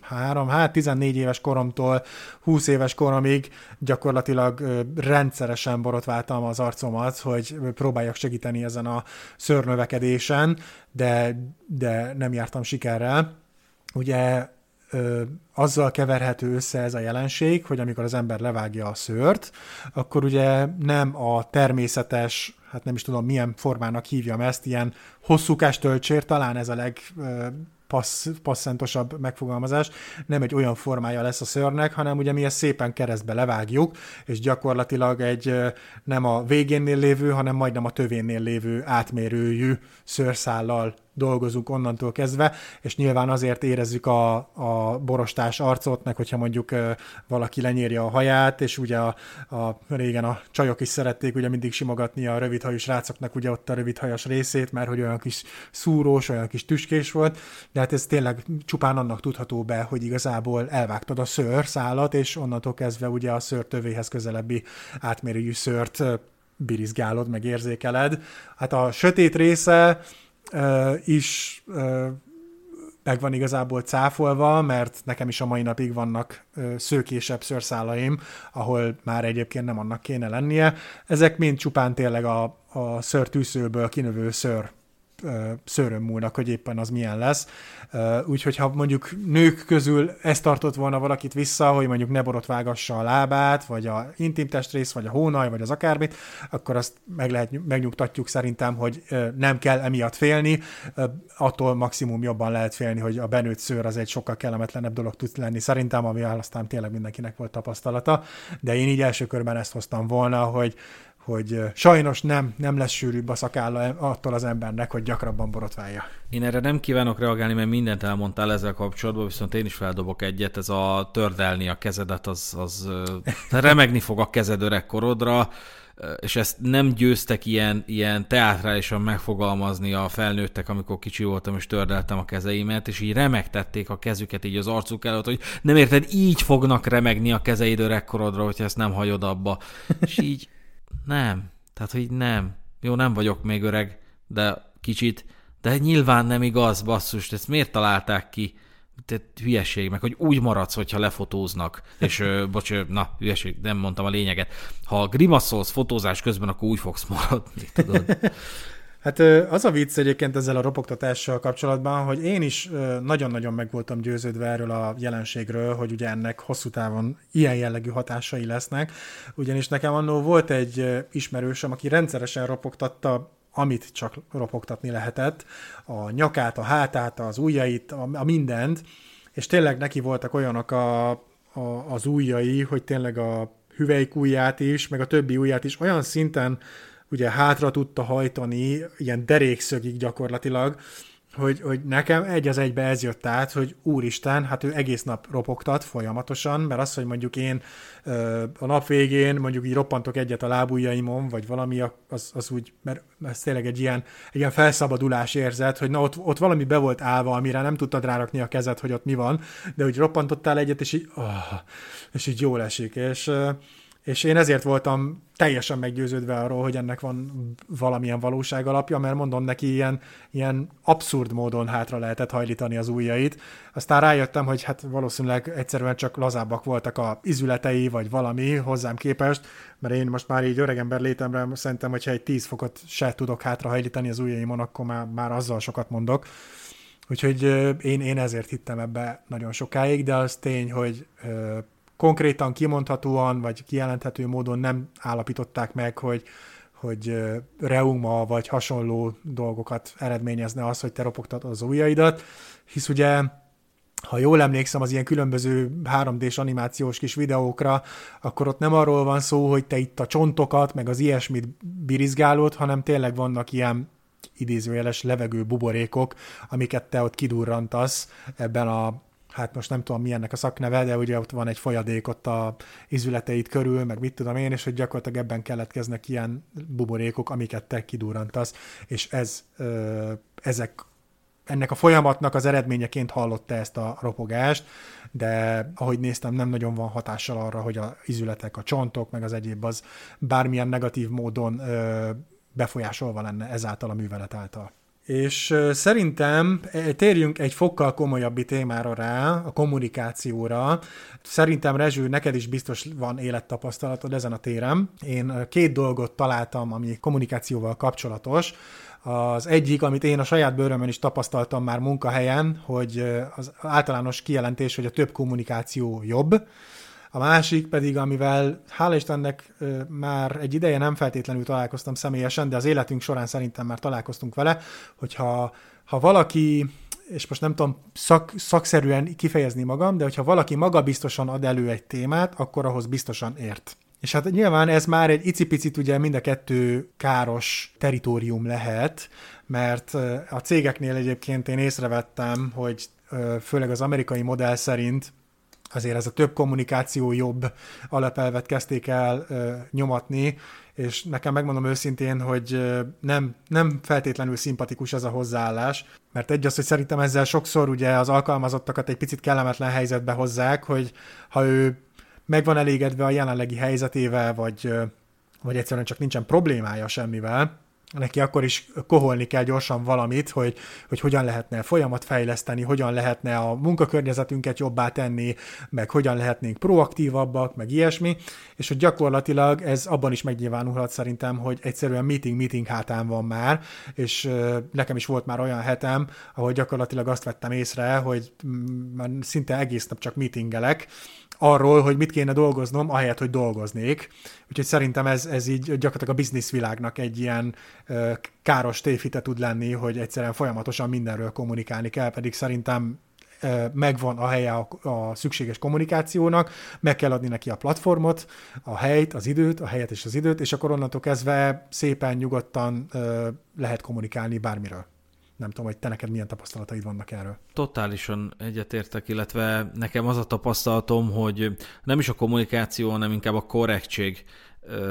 13, hát 14 éves koromtól 20 éves koromig gyakorlatilag rendszeresen borotváltam az arcomat, hogy próbáljak segíteni ezen a szőrnövekedésen, de, de nem jártam sikerrel. Ugye ö, azzal keverhető össze ez a jelenség, hogy amikor az ember levágja a szőrt, akkor ugye nem a természetes, hát nem is tudom milyen formának hívjam ezt, ilyen hosszúkás töltsér, talán ez a leg passz, passzentosabb megfogalmazás, nem egy olyan formája lesz a szörnek, hanem ugye mi ezt szépen keresztbe levágjuk, és gyakorlatilag egy nem a végénnél lévő, hanem majdnem a tövénnél lévő átmérőjű szőrszállal dolgozunk onnantól kezdve, és nyilván azért érezzük a, a borostás arcot, meg hogyha mondjuk valaki lenyírja a haját, és ugye a, a régen a csajok is szerették ugye mindig simogatni a rövidhajú srácoknak ugye ott a rövidhajas részét, mert hogy olyan kis szúrós, olyan kis tüskés volt, de hát ez tényleg csupán annak tudható be, hogy igazából elvágtad a szőrszálat, és onnantól kezdve ugye a szőr tövéhez közelebbi átmérőjű szőrt birizgálod, meg érzékeled. Hát a sötét része is meg van igazából cáfolva, mert nekem is a mai napig vannak szőkésebb szőrszálaim, ahol már egyébként nem annak kéne lennie. Ezek mind csupán tényleg a, a szőrtűzőből kinövő szőr szőröm múlnak, hogy éppen az milyen lesz. Úgyhogy ha mondjuk nők közül ezt tartott volna valakit vissza, hogy mondjuk ne borotvágassa a lábát, vagy a intim testrész, vagy a hónaj, vagy az akármit, akkor azt meg lehet, megnyugtatjuk szerintem, hogy nem kell emiatt félni, attól maximum jobban lehet félni, hogy a benőtt szőr az egy sokkal kellemetlenebb dolog tud lenni szerintem, ami aztán tényleg mindenkinek volt tapasztalata, de én így első körben ezt hoztam volna, hogy hogy sajnos nem, nem lesz sűrűbb a szakálla attól az embernek, hogy gyakrabban borotválja. Én erre nem kívánok reagálni, mert mindent elmondtál ezzel kapcsolatban, viszont én is feldobok egyet, ez a tördelni a kezedet, az, az remegni fog a kezed öregkorodra, és ezt nem győztek ilyen, ilyen teátrálisan megfogalmazni a felnőttek, amikor kicsi voltam, és tördeltem a kezeimet, és így remegtették a kezüket így az arcuk előtt, hogy nem érted, így fognak remegni a kezeid öregkorodra, hogyha ezt nem hagyod abba. És így nem. Tehát, hogy nem. Jó, nem vagyok még öreg, de kicsit, de nyilván nem igaz, basszus, ezt miért találták ki? Tehát hülyeség, meg hogy úgy maradsz, hogyha lefotóznak. És, ö, <laughs> bocs, na, hülyeség, nem mondtam a lényeget. Ha grimaszolsz fotózás közben, akkor úgy fogsz maradni, tudod. Hát az a vicc egyébként ezzel a ropogtatással kapcsolatban, hogy én is nagyon-nagyon meg voltam győződve erről a jelenségről, hogy ugye ennek hosszú távon ilyen jellegű hatásai lesznek, ugyanis nekem annó volt egy ismerősöm, aki rendszeresen ropogtatta amit csak ropogtatni lehetett, a nyakát, a hátát, az ujjait, a, mindent, és tényleg neki voltak olyanok a, a, az ujjai, hogy tényleg a hüvelyk ujját is, meg a többi ujját is olyan szinten ugye hátra tudta hajtani, ilyen derékszögig gyakorlatilag, hogy, hogy nekem egy az egybe ez jött át, hogy úristen, hát ő egész nap ropogtat folyamatosan, mert az, hogy mondjuk én a nap végén mondjuk így roppantok egyet a lábujjaimon, vagy valami, az, az úgy, mert ez tényleg egy ilyen, egy ilyen felszabadulás érzet, hogy na ott, ott valami be volt állva, amire nem tudtad rárakni a kezed, hogy ott mi van, de úgy roppantottál egyet, és így, oh, és így jól esik, és és én ezért voltam teljesen meggyőződve arról, hogy ennek van valamilyen valóság alapja, mert mondom neki, ilyen, ilyen abszurd módon hátra lehetett hajlítani az ujjait. Aztán rájöttem, hogy hát valószínűleg egyszerűen csak lazábbak voltak a izületei, vagy valami hozzám képest, mert én most már így öregember létemre szerintem, hogyha egy 10 fokot se tudok hátra hajlítani az ujjaimon, akkor már, már azzal sokat mondok. Úgyhogy én, én ezért hittem ebbe nagyon sokáig, de az tény, hogy konkrétan kimondhatóan, vagy kijelenthető módon nem állapították meg, hogy, hogy reuma vagy hasonló dolgokat eredményezne az, hogy te ropogtatod az ujjaidat, hisz ugye ha jól emlékszem az ilyen különböző 3D-s animációs kis videókra, akkor ott nem arról van szó, hogy te itt a csontokat, meg az ilyesmit birizgálod, hanem tényleg vannak ilyen idézőjeles levegő buborékok, amiket te ott kidurrantasz ebben a hát most nem tudom mi ennek a szakneve, de ugye ott van egy folyadék ott a izületeit körül, meg mit tudom én, és hogy gyakorlatilag ebben keletkeznek ilyen buborékok, amiket te kidurrantasz, és ez, ezek ennek a folyamatnak az eredményeként hallotta ezt a ropogást, de ahogy néztem, nem nagyon van hatással arra, hogy a izületek, a csontok, meg az egyéb az bármilyen negatív módon befolyásolva lenne ezáltal a művelet által. És szerintem e, térjünk egy fokkal komolyabbi témára rá, a kommunikációra. Szerintem Rezső, neked is biztos van élettapasztalatod ezen a téren. Én két dolgot találtam, ami kommunikációval kapcsolatos. Az egyik, amit én a saját bőrömön is tapasztaltam már munkahelyen, hogy az általános kijelentés, hogy a több kommunikáció jobb. A másik pedig, amivel hála Istennek már egy ideje nem feltétlenül találkoztam személyesen, de az életünk során szerintem már találkoztunk vele, hogyha ha valaki és most nem tudom szak, szakszerűen kifejezni magam, de hogyha valaki maga biztosan ad elő egy témát, akkor ahhoz biztosan ért. És hát nyilván ez már egy icipicit ugye mind a kettő káros teritorium lehet, mert a cégeknél egyébként én észrevettem, hogy főleg az amerikai modell szerint azért ez a több kommunikáció jobb alapelvet kezdték el nyomatni, és nekem megmondom őszintén, hogy nem, nem feltétlenül szimpatikus ez a hozzáállás, mert egy az, hogy szerintem ezzel sokszor ugye az alkalmazottakat egy picit kellemetlen helyzetbe hozzák, hogy ha ő meg van elégedve a jelenlegi helyzetével, vagy, vagy egyszerűen csak nincsen problémája semmivel, neki akkor is koholni kell gyorsan valamit, hogy, hogy hogyan lehetne folyamat fejleszteni, hogyan lehetne a munkakörnyezetünket jobbá tenni, meg hogyan lehetnénk proaktívabbak, meg ilyesmi, és hogy gyakorlatilag ez abban is megnyilvánulhat szerintem, hogy egyszerűen meeting-meeting hátán van már, és nekem is volt már olyan hetem, ahol gyakorlatilag azt vettem észre, hogy már szinte egész nap csak meetingelek, arról, hogy mit kéne dolgoznom, ahelyett, hogy dolgoznék. Úgyhogy szerintem ez, ez így gyakorlatilag a bizniszvilágnak egy ilyen ö, káros tévhite tud lenni, hogy egyszerűen folyamatosan mindenről kommunikálni kell, pedig szerintem megvan a helye a, a szükséges kommunikációnak, meg kell adni neki a platformot, a helyt, az időt, a helyet és az időt, és akkor onnantól kezdve szépen, nyugodtan lehet kommunikálni bármiről. Nem tudom, hogy te neked milyen tapasztalataid vannak erről. Totálisan egyetértek, illetve nekem az a tapasztalatom, hogy nem is a kommunikáció, hanem inkább a korrektség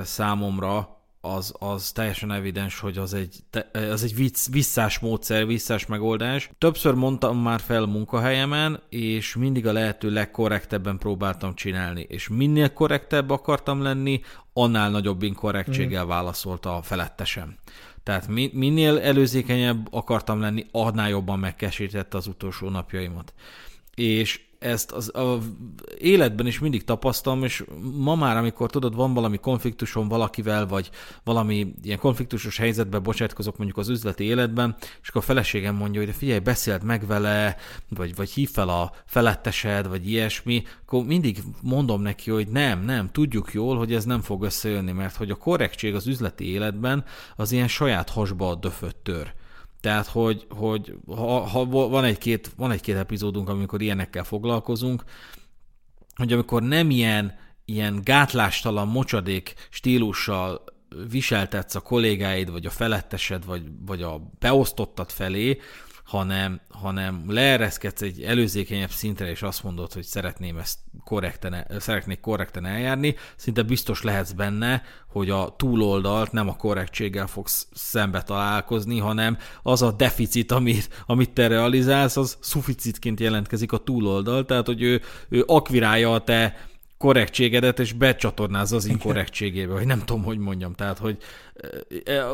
számomra az, az teljesen evidens, hogy az egy, az egy vicc, visszás módszer, visszás megoldás. Többször mondtam már fel munkahelyemen, és mindig a lehető legkorrektebben próbáltam csinálni, és minél korrektebb akartam lenni, annál nagyobb inkorrektséggel mm. válaszolta a felettesem. Tehát minél előzékenyebb akartam lenni, annál jobban megkesítette az utolsó napjaimat. És ezt az a életben is mindig tapasztalom, és ma már, amikor tudod, van valami konfliktusom valakivel, vagy valami ilyen konfliktusos helyzetbe bocsátkozok mondjuk az üzleti életben, és akkor a feleségem mondja, hogy de figyelj, beszélt meg vele, vagy, vagy hív fel a felettesed, vagy ilyesmi, akkor mindig mondom neki, hogy nem, nem, tudjuk jól, hogy ez nem fog összejönni, mert hogy a korrektség az üzleti életben az ilyen saját hasba döfött tör. Tehát, hogy, hogy ha, ha van egy-két van egy-két epizódunk, amikor ilyenekkel foglalkozunk, hogy amikor nem ilyen, ilyen gátlástalan, mocsadék stílussal viseltetsz a kollégáid, vagy a felettesed, vagy, vagy a beosztottad felé, hanem, hanem leereszkedsz egy előzékenyebb szintre, és azt mondod, hogy szeretném ezt korrekten, szeretnék korrekten eljárni, szinte biztos lehetsz benne, hogy a túloldalt nem a korrektséggel fogsz szembe találkozni, hanem az a deficit, amit, amit te realizálsz, az szuficitként jelentkezik a túloldal, tehát hogy ő, ő akvirálja a te korrektségedet, és becsatornázza az inkorrektségébe, vagy nem tudom, hogy mondjam. Tehát, hogy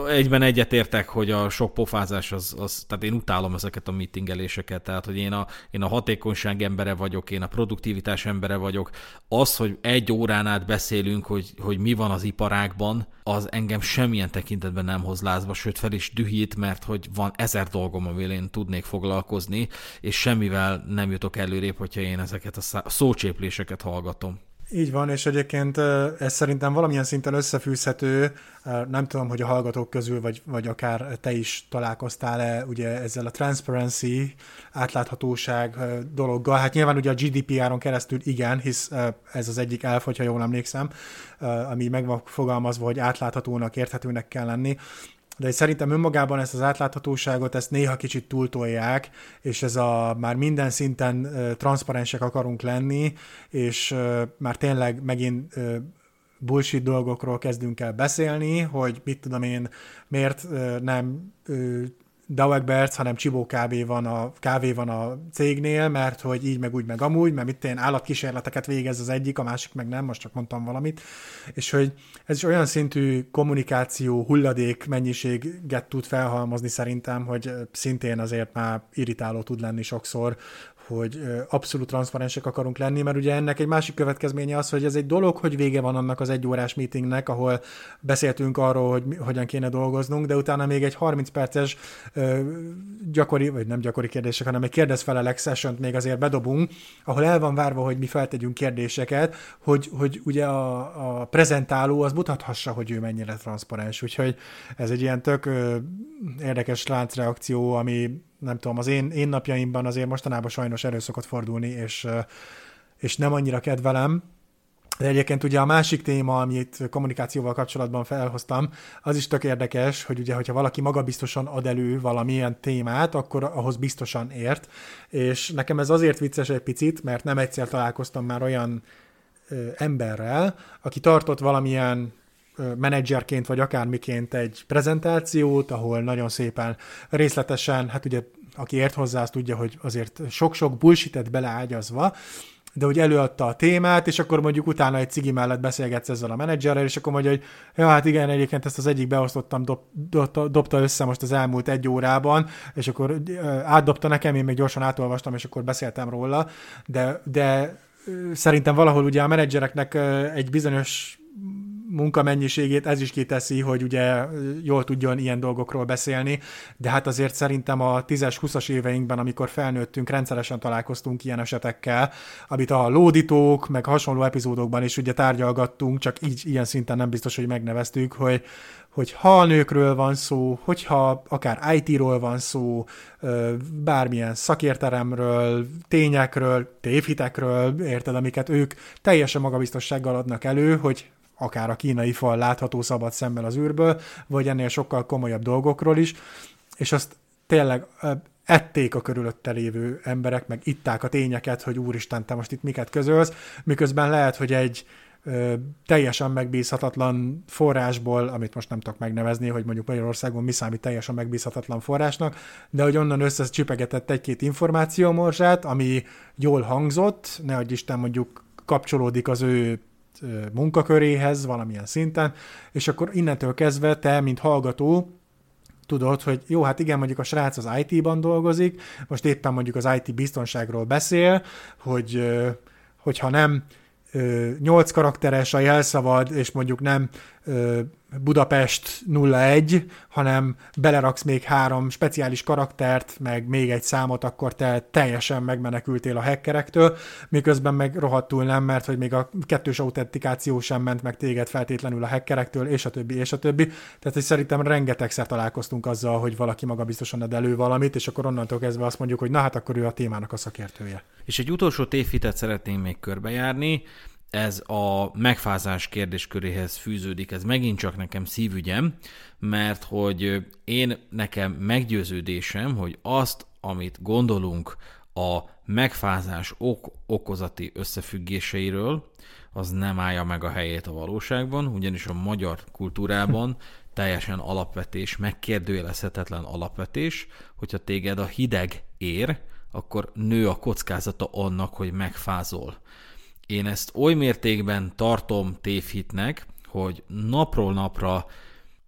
egyben egyetértek, hogy a sok pofázás az, az, tehát én utálom ezeket a meetingeléseket, tehát, hogy én a, én a hatékonyság embere vagyok, én a produktivitás embere vagyok. Az, hogy egy órán át beszélünk, hogy, hogy mi van az iparágban, az engem semmilyen tekintetben nem hoz lázba, sőt fel is dühít, mert hogy van ezer dolgom, amivel én tudnék foglalkozni, és semmivel nem jutok előrébb, hogyha én ezeket a szócsépléseket hallgatom. Így van, és egyébként ez szerintem valamilyen szinten összefűzhető, nem tudom, hogy a hallgatók közül, vagy, vagy akár te is találkoztál-e ugye ezzel a transparency, átláthatóság dologgal. Hát nyilván ugye a GDPR-on keresztül igen, hisz ez az egyik elf, hogyha jól emlékszem, ami meg van fogalmazva, hogy átláthatónak, érthetőnek kell lenni de szerintem önmagában ezt az átláthatóságot, ezt néha kicsit túltolják, és ez a már minden szinten transzparensek akarunk lenni, és már tényleg megint uh, bullshit dolgokról kezdünk el beszélni, hogy mit tudom én, miért nem Dauegberts, hanem Csibó kávé van, a, kávé van a cégnél, mert hogy így meg úgy meg amúgy, mert mit én állatkísérleteket végez az egyik, a másik meg nem, most csak mondtam valamit, és hogy ez is olyan szintű kommunikáció hulladék mennyiséget tud felhalmozni szerintem, hogy szintén azért már irritáló tud lenni sokszor, hogy abszolút transzparensek akarunk lenni, mert ugye ennek egy másik következménye az, hogy ez egy dolog, hogy vége van annak az egyórás meetingnek, ahol beszéltünk arról, hogy hogyan kéne dolgoznunk, de utána még egy 30 perces gyakori, vagy nem gyakori kérdések, hanem egy kérdezfelelek session még azért bedobunk, ahol el van várva, hogy mi feltegyünk kérdéseket, hogy, hogy ugye a, a prezentáló az mutathassa, hogy ő mennyire transzparens. Úgyhogy ez egy ilyen tök érdekes láncreakció, ami nem tudom, az én, én napjaimban azért mostanában sajnos elő szokott fordulni, és, és nem annyira kedvelem, de egyébként ugye a másik téma, amit kommunikációval kapcsolatban felhoztam, az is tök érdekes, hogy ugye, hogyha valaki magabiztosan ad elő valamilyen témát, akkor ahhoz biztosan ért, és nekem ez azért vicces egy picit, mert nem egyszer találkoztam már olyan emberrel, aki tartott valamilyen menedzserként, vagy akármiként egy prezentációt, ahol nagyon szépen részletesen, hát ugye aki ért hozzá, azt tudja, hogy azért sok-sok bullshitet beleágyazva, de hogy előadta a témát, és akkor mondjuk utána egy cigi mellett beszélgetsz ezzel a menedzserrel, és akkor mondja, hogy ja, hát igen, egyébként ezt az egyik beosztottam, dob, dobta, dobta össze most az elmúlt egy órában, és akkor átdobta nekem, én még gyorsan átolvastam, és akkor beszéltem róla, de, de szerintem valahol ugye a menedzsereknek egy bizonyos munkamennyiségét ez is kiteszi, hogy ugye jól tudjon ilyen dolgokról beszélni, de hát azért szerintem a 10-es, 20-as éveinkben, amikor felnőttünk, rendszeresen találkoztunk ilyen esetekkel, amit a lódítók, meg hasonló epizódokban is ugye tárgyalgattunk, csak így ilyen szinten nem biztos, hogy megneveztük, hogy, hogy ha a nőkről van szó, hogyha akár IT-ról van szó, bármilyen szakértelemről, tényekről, tévhitekről, érted, amiket ők teljesen magabiztossággal adnak elő, hogy akár a kínai fal látható szabad szemmel az űrből, vagy ennél sokkal komolyabb dolgokról is, és azt tényleg ették a körülötte lévő emberek, meg itták a tényeket, hogy úristen, te most itt miket közölsz, miközben lehet, hogy egy ö, teljesen megbízhatatlan forrásból, amit most nem tudok megnevezni, hogy mondjuk Magyarországon mi számít teljesen megbízhatatlan forrásnak, de hogy onnan összecsipegetett egy-két információmorzsát, ami jól hangzott, ne adj Isten mondjuk kapcsolódik az ő munkaköréhez valamilyen szinten, és akkor innentől kezdve te, mint hallgató, tudod, hogy jó, hát igen, mondjuk a srác az IT-ban dolgozik, most éppen mondjuk az IT biztonságról beszél, hogy hogyha nem nyolc karakteres a jelszavad, és mondjuk nem Budapest 01, hanem beleraksz még három speciális karaktert, meg még egy számot, akkor te teljesen megmenekültél a hackerektől, miközben meg rohadtul nem, mert hogy még a kettős autentikáció sem ment meg téged feltétlenül a hackerektől, és a többi, és a többi. Tehát, hogy szerintem rengetegszer találkoztunk azzal, hogy valaki maga biztosan ad elő valamit, és akkor onnantól kezdve azt mondjuk, hogy na hát akkor ő a témának a szakértője. És egy utolsó tévhitet szeretnénk még körbejárni, ez a megfázás kérdésköréhez fűződik, ez megint csak nekem szívügyem, mert hogy én nekem meggyőződésem, hogy azt, amit gondolunk a megfázás ok- okozati összefüggéseiről, az nem állja meg a helyét a valóságban, ugyanis a magyar kultúrában <laughs> teljesen alapvetés, megkérdőjelezhetetlen alapvetés, hogyha téged a hideg ér, akkor nő a kockázata annak, hogy megfázol. Én ezt oly mértékben tartom tévhitnek, hogy napról napra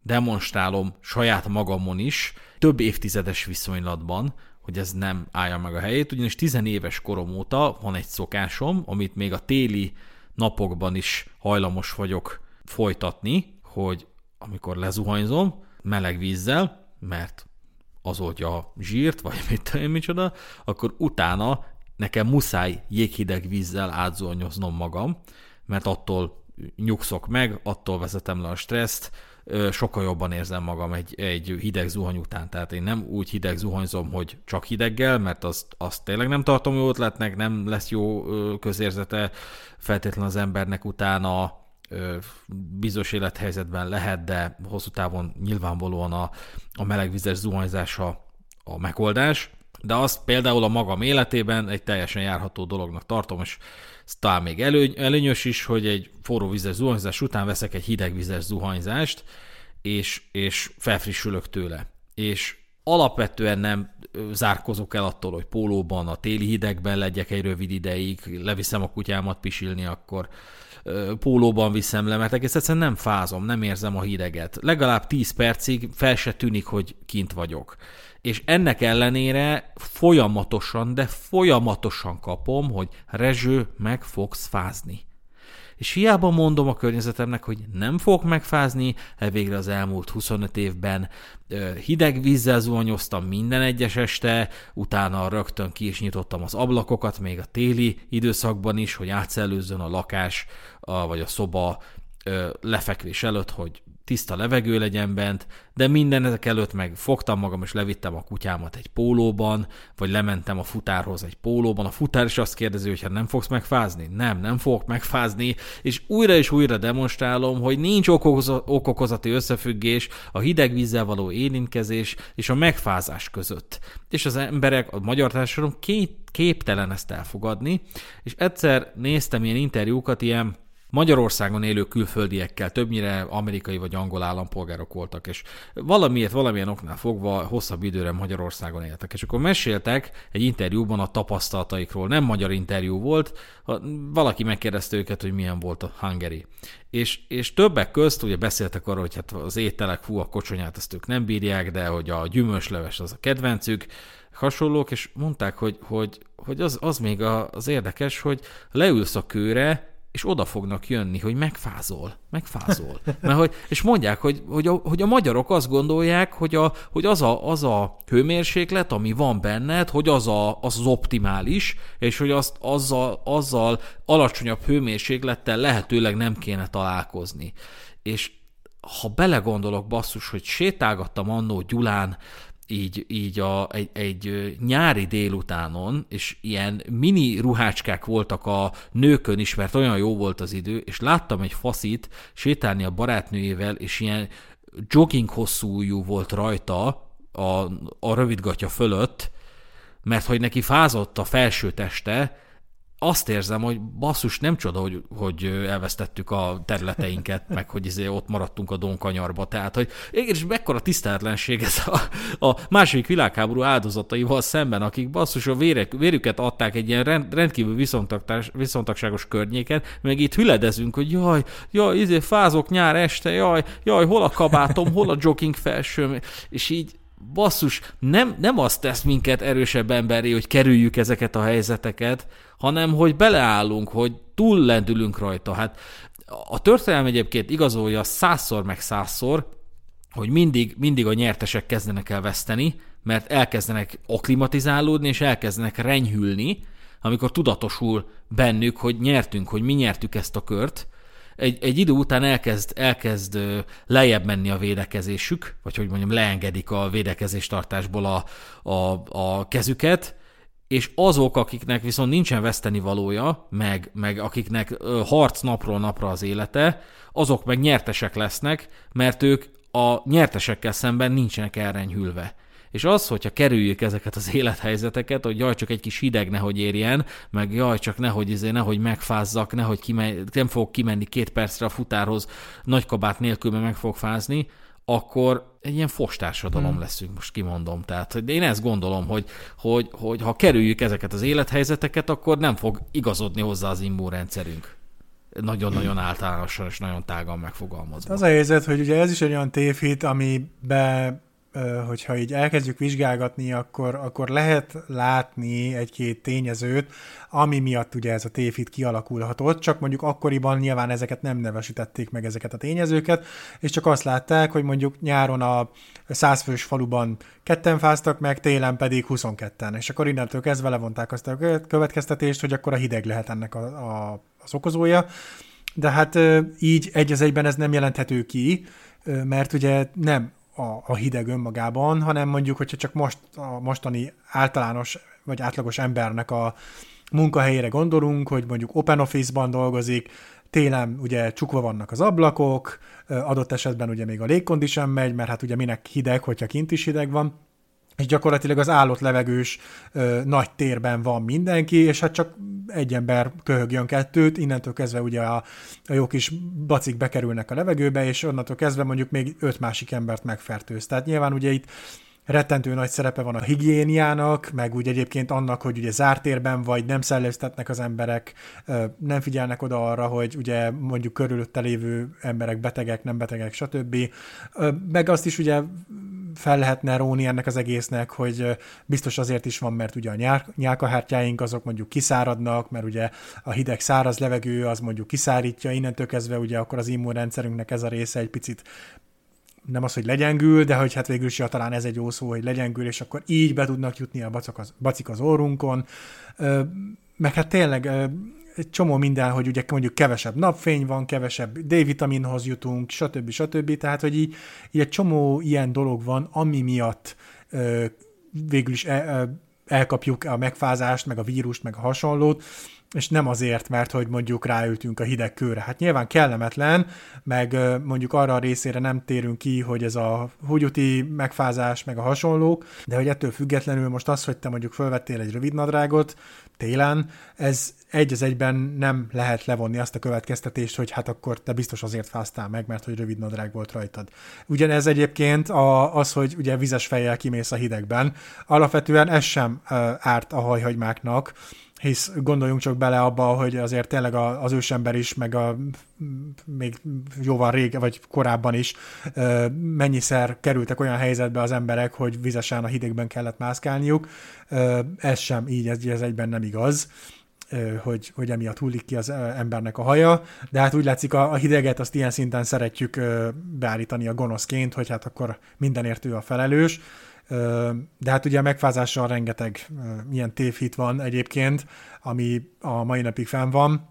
demonstrálom saját magamon is, több évtizedes viszonylatban, hogy ez nem állja meg a helyét, ugyanis tizenéves korom óta van egy szokásom, amit még a téli napokban is hajlamos vagyok folytatni, hogy amikor lezuhanyzom, meleg vízzel, mert az oldja a zsírt, vagy mit tudom micsoda, akkor utána nekem muszáj jéghideg vízzel átzuhanyoznom magam, mert attól nyugszok meg, attól vezetem le a stresszt, sokkal jobban érzem magam egy, egy hideg zuhany után. Tehát én nem úgy hideg zuhanyzom, hogy csak hideggel, mert azt, azt tényleg nem tartom jó ötletnek, nem lesz jó közérzete feltétlenül az embernek utána, bizonyos élethelyzetben lehet, de hosszú távon nyilvánvalóan a, a melegvizes zuhanyzása a megoldás de azt például a magam életében egy teljesen járható dolognak tartom, és talán még elő, előnyös is, hogy egy forró vizes zuhanyzás után veszek egy hideg vizes zuhanyzást, és, és felfrissülök tőle. És alapvetően nem zárkozok el attól, hogy pólóban, a téli hidegben legyek egy rövid ideig, leviszem a kutyámat pisilni, akkor pólóban viszem le, mert egész egyszerűen nem fázom, nem érzem a hideget. Legalább 10 percig fel se tűnik, hogy kint vagyok és ennek ellenére folyamatosan, de folyamatosan kapom, hogy Rezső, meg fogsz fázni. És hiába mondom a környezetemnek, hogy nem fog megfázni, végre az elmúlt 25 évben hideg vízzel zuhanyoztam minden egyes este, utána rögtön ki is nyitottam az ablakokat, még a téli időszakban is, hogy átszellőzzön a lakás, vagy a szoba lefekvés előtt, hogy tiszta levegő legyen bent, de minden ezek előtt meg fogtam magam, és levittem a kutyámat egy pólóban, vagy lementem a futárhoz egy pólóban. A futár is azt kérdezi, hogy hát nem fogsz megfázni? Nem, nem fogok megfázni, és újra és újra demonstrálom, hogy nincs okokozati összefüggés a hideg vízzel való érintkezés és a megfázás között. És az emberek, a magyar társadalom képtelen ezt elfogadni, és egyszer néztem ilyen interjúkat, ilyen Magyarországon élő külföldiekkel, többnyire amerikai vagy angol állampolgárok voltak, és valamiért, valamilyen oknál fogva hosszabb időre Magyarországon éltek. És akkor meséltek egy interjúban a tapasztalataikról, nem magyar interjú volt, valaki megkérdezte őket, hogy milyen volt a Hungary. És, és többek közt ugye beszéltek arról, hogy hát az ételek, fú, a kocsonyát azt ők nem bírják, de hogy a gyümölcsleves az a kedvencük, hasonlók, és mondták, hogy, hogy, hogy az, az még az érdekes, hogy leülsz a kőre, és oda fognak jönni, hogy megfázol, megfázol. Mert hogy, és mondják, hogy, hogy, a, hogy a magyarok azt gondolják, hogy, a, hogy az, a, az a hőmérséklet, ami van benned, hogy az, a, az az optimális, és hogy azt, azzal, azzal alacsonyabb hőmérséklettel lehetőleg nem kéne találkozni. És ha belegondolok basszus, hogy sétálgattam annó Gyulán így, így a, egy, egy nyári délutánon, és ilyen mini ruhácskák voltak a nőkön is, mert olyan jó volt az idő, és láttam egy faszit sétálni a barátnőjével, és ilyen jogging hosszújú volt rajta a, a rövidgatja fölött, mert hogy neki fázott a felső teste, azt érzem, hogy basszus, nem csoda, hogy, hogy elvesztettük a területeinket, meg hogy izé ott maradtunk a Donkanyarba. Tehát, hogy és mekkora tiszteletlenség ez a, a második világháború áldozataival szemben, akik basszus a vérek, vérüket adták egy ilyen rend, rendkívül viszontagságos környéken, meg itt hüledezünk, hogy jaj, jaj, izé fázok nyár este, jaj, jaj, hol a kabátom, hol a jogging felsőm, és így basszus, nem, nem azt tesz minket erősebb emberi, hogy kerüljük ezeket a helyzeteket, hanem hogy beleállunk, hogy túllendülünk rajta. Hát a történelem egyébként igazolja százszor meg százszor, hogy mindig, mindig a nyertesek kezdenek el veszteni, mert elkezdenek aklimatizálódni, és elkezdenek renyhülni, amikor tudatosul bennük, hogy nyertünk, hogy mi nyertük ezt a kört, egy, egy idő után elkezd, elkezd lejjebb menni a védekezésük, vagy hogy mondjam, leengedik a védekezéstartásból a, a, a kezüket, és azok, akiknek viszont nincsen veszteni valója, meg, meg akiknek harc napról napra az élete, azok meg nyertesek lesznek, mert ők a nyertesekkel szemben nincsenek elrenyhülve. És az, hogyha kerüljük ezeket az élethelyzeteket, hogy jaj, csak egy kis hideg nehogy érjen, meg jaj, csak nehogy, izé, nehogy megfázzak, nehogy kime, nem fogok kimenni két percre a futárhoz nagy kabát nélkül, mert meg fog fázni, akkor egy ilyen fostársadalom hmm. leszünk, most kimondom. Tehát hogy én ezt gondolom, hogy, hogy, hogy ha kerüljük ezeket az élethelyzeteket, akkor nem fog igazodni hozzá az immunrendszerünk nagyon-nagyon általánosan és nagyon tágan megfogalmazva. Az a helyzet, hogy ugye ez is egy olyan tévhit, amibe hogyha így elkezdjük vizsgálgatni, akkor, akkor lehet látni egy-két tényezőt, ami miatt ugye ez a tévhit kialakulhatott, csak mondjuk akkoriban nyilván ezeket nem nevesítették meg ezeket a tényezőket, és csak azt látták, hogy mondjuk nyáron a százfős faluban ketten fáztak meg, télen pedig 22-en, és akkor innentől kezdve levonták azt a következtetést, hogy akkor a hideg lehet ennek a, a, az okozója, de hát így egy az egyben ez nem jelenthető ki, mert ugye nem a, a hideg önmagában, hanem mondjuk, hogyha csak most a mostani általános vagy átlagos embernek a munkahelyére gondolunk, hogy mondjuk open office-ban dolgozik, télen ugye csukva vannak az ablakok, adott esetben ugye még a légkondi sem megy, mert hát ugye minek hideg, hogyha kint is hideg van, és gyakorlatilag az állott levegős ö, nagy térben van mindenki, és hát csak egy ember köhögjön kettőt, innentől kezdve ugye a, a jó kis bacik bekerülnek a levegőbe, és onnantól kezdve mondjuk még öt másik embert megfertőz. Tehát nyilván ugye itt rettentő nagy szerepe van a higiéniának, meg úgy egyébként annak, hogy ugye zárt térben vagy nem szellőztetnek az emberek, nem figyelnek oda arra, hogy ugye mondjuk körülötte lévő emberek betegek, nem betegek, stb. Meg azt is ugye fel lehetne róni ennek az egésznek, hogy biztos azért is van, mert ugye a nyál, nyálkahártyáink azok mondjuk kiszáradnak, mert ugye a hideg száraz levegő az mondjuk kiszárítja, innentől kezdve ugye akkor az immunrendszerünknek ez a része egy picit nem az, hogy legyengül, de hogy hát végül is ja, talán ez egy jó szó, hogy legyengül, és akkor így be tudnak jutni a bacik az, bacik az orrunkon. Meg hát tényleg egy csomó minden, hogy ugye mondjuk kevesebb napfény van, kevesebb D-vitaminhoz jutunk, stb. stb. Tehát, hogy így, így egy csomó ilyen dolog van, ami miatt végül is el, elkapjuk a megfázást, meg a vírust, meg a hasonlót, és nem azért, mert hogy mondjuk ráültünk a hideg kőre. Hát nyilván kellemetlen, meg mondjuk arra a részére nem térünk ki, hogy ez a húgyuti megfázás, meg a hasonlók, de hogy ettől függetlenül most az, hogy te mondjuk felvettél egy rövid nadrágot télen, ez egy az egyben nem lehet levonni azt a következtetést, hogy hát akkor te biztos azért fáztál meg, mert hogy rövid nadrág volt rajtad. Ugyanez egyébként a, az, hogy ugye vizes fejjel kimész a hidegben, alapvetően ez sem árt a hajhagymáknak, hisz gondoljunk csak bele abba, hogy azért tényleg az ősember is, meg a még jóval rég, vagy korábban is mennyiszer kerültek olyan helyzetbe az emberek, hogy vizesen a hidegben kellett mászkálniuk. Ez sem így, ez, egyben nem igaz hogy, hogy emiatt hullik ki az embernek a haja, de hát úgy látszik a, a hideget azt ilyen szinten szeretjük beállítani a gonoszként, hogy hát akkor mindenért ő a felelős, de hát ugye a megfázással rengeteg ilyen tévhit van egyébként, ami a mai napig fenn van,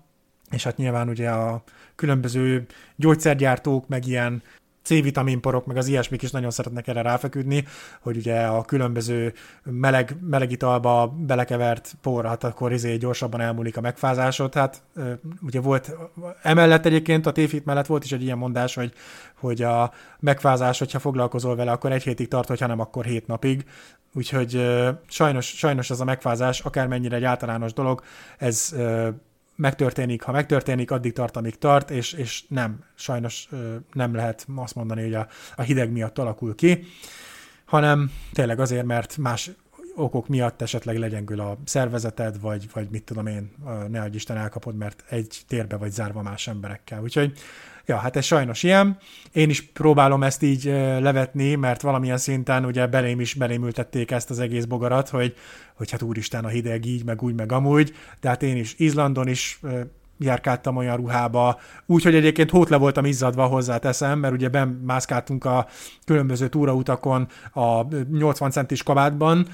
és hát nyilván ugye a különböző gyógyszergyártók, meg ilyen C-vitaminporok, meg az ilyesmik is nagyon szeretnek erre ráfeküdni, hogy ugye a különböző meleg, meleg italba belekevert por, hát akkor izé gyorsabban elmúlik a megfázásod. Hát ugye volt, emellett egyébként a tévhit mellett volt is egy ilyen mondás, hogy, hogy a megfázás, hogyha foglalkozol vele, akkor egy hétig tart, hogyha nem, akkor hét napig. Úgyhogy sajnos, sajnos ez a megfázás, akármennyire egy általános dolog, ez megtörténik, ha megtörténik, addig tart, amíg tart, és, és nem, sajnos nem lehet azt mondani, hogy a, a hideg miatt alakul ki, hanem tényleg azért, mert más okok miatt esetleg legyengül a szervezeted, vagy, vagy mit tudom én, ne adj Isten elkapod, mert egy térbe vagy zárva más emberekkel. Úgyhogy Ja, hát ez sajnos ilyen. Én is próbálom ezt így levetni, mert valamilyen szinten ugye belém is belémültették ezt az egész bogarat, hogy, hogy hát úristen a hideg így, meg úgy, meg amúgy, de hát én is Izlandon is járkáltam olyan ruhába, úgyhogy egyébként hót le voltam izzadva hozzáteszem, mert ugye bemászkáltunk a különböző túrautakon a 80 centis kabátban,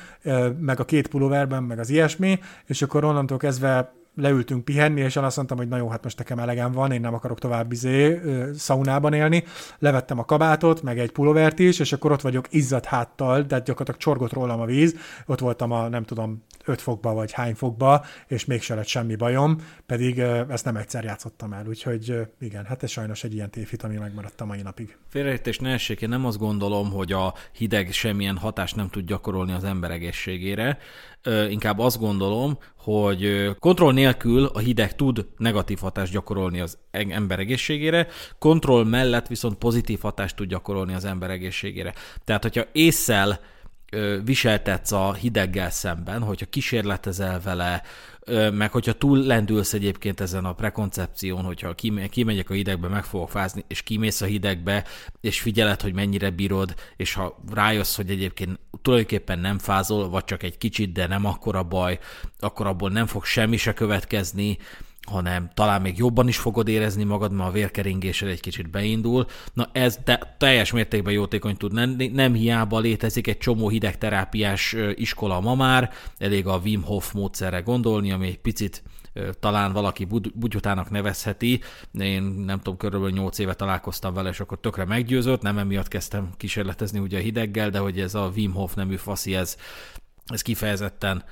meg a két pulóverben, meg az ilyesmi, és akkor onnantól kezdve leültünk pihenni, és én azt mondtam, hogy na jó, hát most nekem elegem van, én nem akarok tovább izé, szaunában élni. Levettem a kabátot, meg egy pulóvert is, és akkor ott vagyok izzadt háttal, de gyakorlatilag csorgott rólam a víz, ott voltam a nem tudom 5 fokba vagy hány fokba, és mégse lett semmi bajom, pedig ezt nem egyszer játszottam el, úgyhogy igen, hát ez sajnos egy ilyen tévhit, ami megmaradt a mai napig. Félreértés ne essék, én nem azt gondolom, hogy a hideg semmilyen hatást nem tud gyakorolni az ember egészségére, inkább azt gondolom, hogy kontroll nélkül a hideg tud negatív hatást gyakorolni az ember egészségére, kontroll mellett viszont pozitív hatást tud gyakorolni az ember egészségére. Tehát, hogyha észszel viseltetsz a hideggel szemben, hogyha kísérletezel vele, meg hogyha túl lendülsz egyébként ezen a prekoncepción, hogyha kimegyek a hidegbe, meg fogok fázni, és kimész a hidegbe, és figyeled, hogy mennyire bírod, és ha rájössz, hogy egyébként tulajdonképpen nem fázol, vagy csak egy kicsit, de nem akkora baj, akkor abból nem fog semmi se következni, hanem talán még jobban is fogod érezni magad, mert a vérkeringésed egy kicsit beindul. Na ez te, teljes mértékben jótékony tud lenni, nem hiába létezik egy csomó hidegterápiás iskola ma már, elég a Wim Hof módszerre gondolni, ami egy picit talán valaki bugyutának nevezheti. Én nem tudom, körülbelül 8 éve találkoztam vele, és akkor tökre meggyőzött, nem emiatt kezdtem kísérletezni ugye a hideggel, de hogy ez a Wim Hof nemű faszi, ez ez kifejezetten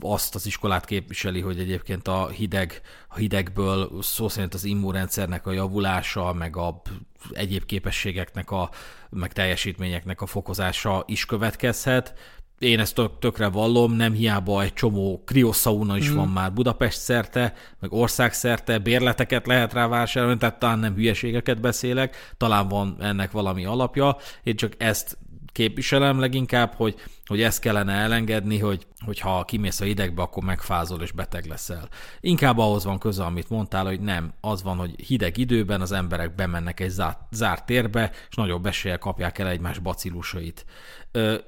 azt az iskolát képviseli, hogy egyébként a hideg, a hidegből szó szerint az immunrendszernek a javulása, meg a egyéb képességeknek a, meg teljesítményeknek a fokozása is következhet. Én ezt tök, tökre vallom, nem hiába egy csomó krioszauna is mm. van már Budapest szerte, meg ország szerte, bérleteket lehet rá vásárolni, tehát talán nem hülyeségeket beszélek, talán van ennek valami alapja, én csak ezt képviselem leginkább, hogy, hogy ezt kellene elengedni, hogy, hogy ha kimész a hidegbe, akkor megfázol és beteg leszel. Inkább ahhoz van köze, amit mondtál, hogy nem, az van, hogy hideg időben az emberek bemennek egy zárt, zárt térbe, és nagyobb eséllyel kapják el egymás bacillusait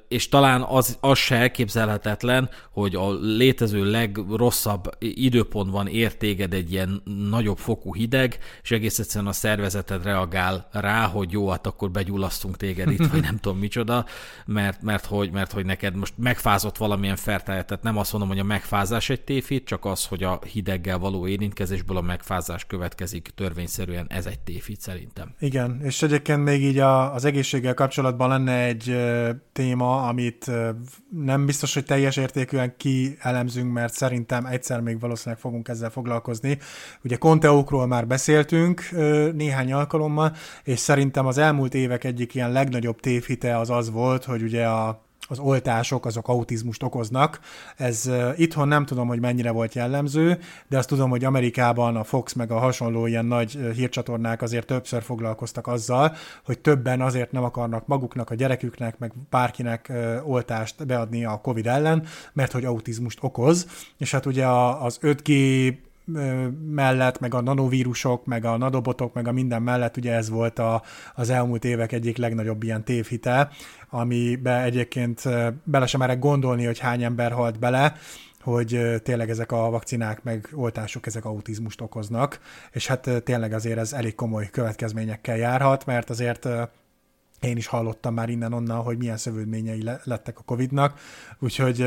és talán az, az se elképzelhetetlen, hogy a létező legrosszabb időpontban ér téged egy ilyen nagyobb fokú hideg, és egész egyszerűen a szervezeted reagál rá, hogy jó, hát akkor begyullasztunk téged itt, vagy nem tudom micsoda, mert, mert, hogy, mert hogy neked most megfázott valamilyen fertáját, tehát nem azt mondom, hogy a megfázás egy tévhit, csak az, hogy a hideggel való érintkezésből a megfázás következik törvényszerűen, ez egy tévhit szerintem. Igen, és egyébként még így a, az egészséggel kapcsolatban lenne egy téma, amit nem biztos, hogy teljes értékűen kielemzünk, mert szerintem egyszer még valószínűleg fogunk ezzel foglalkozni. Ugye konteókról már beszéltünk néhány alkalommal, és szerintem az elmúlt évek egyik ilyen legnagyobb tévhite az az volt, hogy ugye a az oltások azok autizmust okoznak. Ez itthon nem tudom, hogy mennyire volt jellemző, de azt tudom, hogy Amerikában a Fox meg a hasonló ilyen nagy hírcsatornák azért többször foglalkoztak azzal, hogy többen azért nem akarnak maguknak, a gyereküknek, meg bárkinek oltást beadni a COVID ellen, mert hogy autizmust okoz, és hát ugye az 5G mellett, meg a nanovírusok, meg a nadobotok, meg a minden mellett, ugye ez volt a, az elmúlt évek egyik legnagyobb ilyen tévhite, amibe egyébként bele sem merek gondolni, hogy hány ember halt bele, hogy tényleg ezek a vakcinák meg oltások ezek autizmust okoznak, és hát tényleg azért ez elég komoly következményekkel járhat, mert azért én is hallottam már innen-onnan, hogy milyen szövődményei lettek a Covid-nak, úgyhogy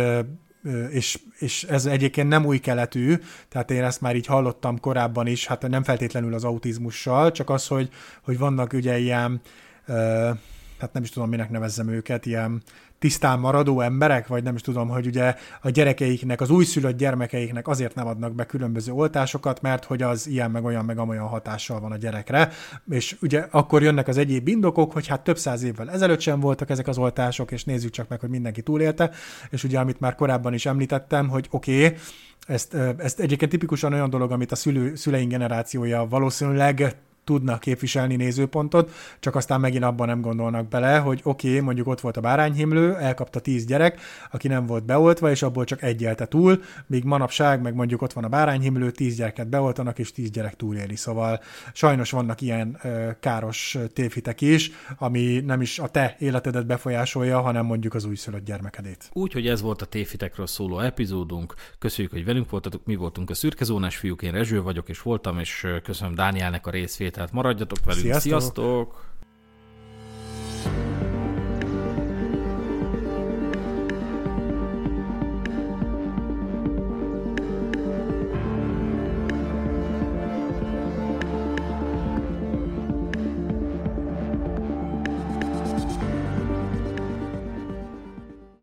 és, és ez egyébként nem új keletű, tehát én ezt már így hallottam korábban is, hát nem feltétlenül az autizmussal, csak az, hogy, hogy vannak ugye ilyen, hát nem is tudom, minek nevezzem őket, ilyen tisztán maradó emberek, vagy nem is tudom, hogy ugye a gyerekeiknek, az újszülött gyermekeiknek azért nem adnak be különböző oltásokat, mert hogy az ilyen meg olyan meg amolyan hatással van a gyerekre, és ugye akkor jönnek az egyéb indokok, hogy hát több száz évvel ezelőtt sem voltak ezek az oltások, és nézzük csak meg, hogy mindenki túlélte, és ugye amit már korábban is említettem, hogy oké, okay, ezt, ezt egyébként tipikusan olyan dolog, amit a szülő, szüleink generációja valószínűleg tudnak képviselni nézőpontot, csak aztán megint abban nem gondolnak bele, hogy oké, okay, mondjuk ott volt a bárányhimlő, elkapta tíz gyerek, aki nem volt beoltva, és abból csak egy élte túl, míg manapság meg mondjuk ott van a bárányhimlő, tíz gyereket beoltanak, és tíz gyerek túléli. Szóval sajnos vannak ilyen ö, káros tévhitek is, ami nem is a te életedet befolyásolja, hanem mondjuk az újszülött gyermekedét. Úgyhogy ez volt a tévhitekről szóló epizódunk. Köszönjük, hogy velünk voltatok, mi voltunk a szürkezónás fiúk, én Rezső vagyok, és voltam, és köszönöm Dánielnek a részvét tehát maradjatok velünk. Sziasztok! Sziasztok!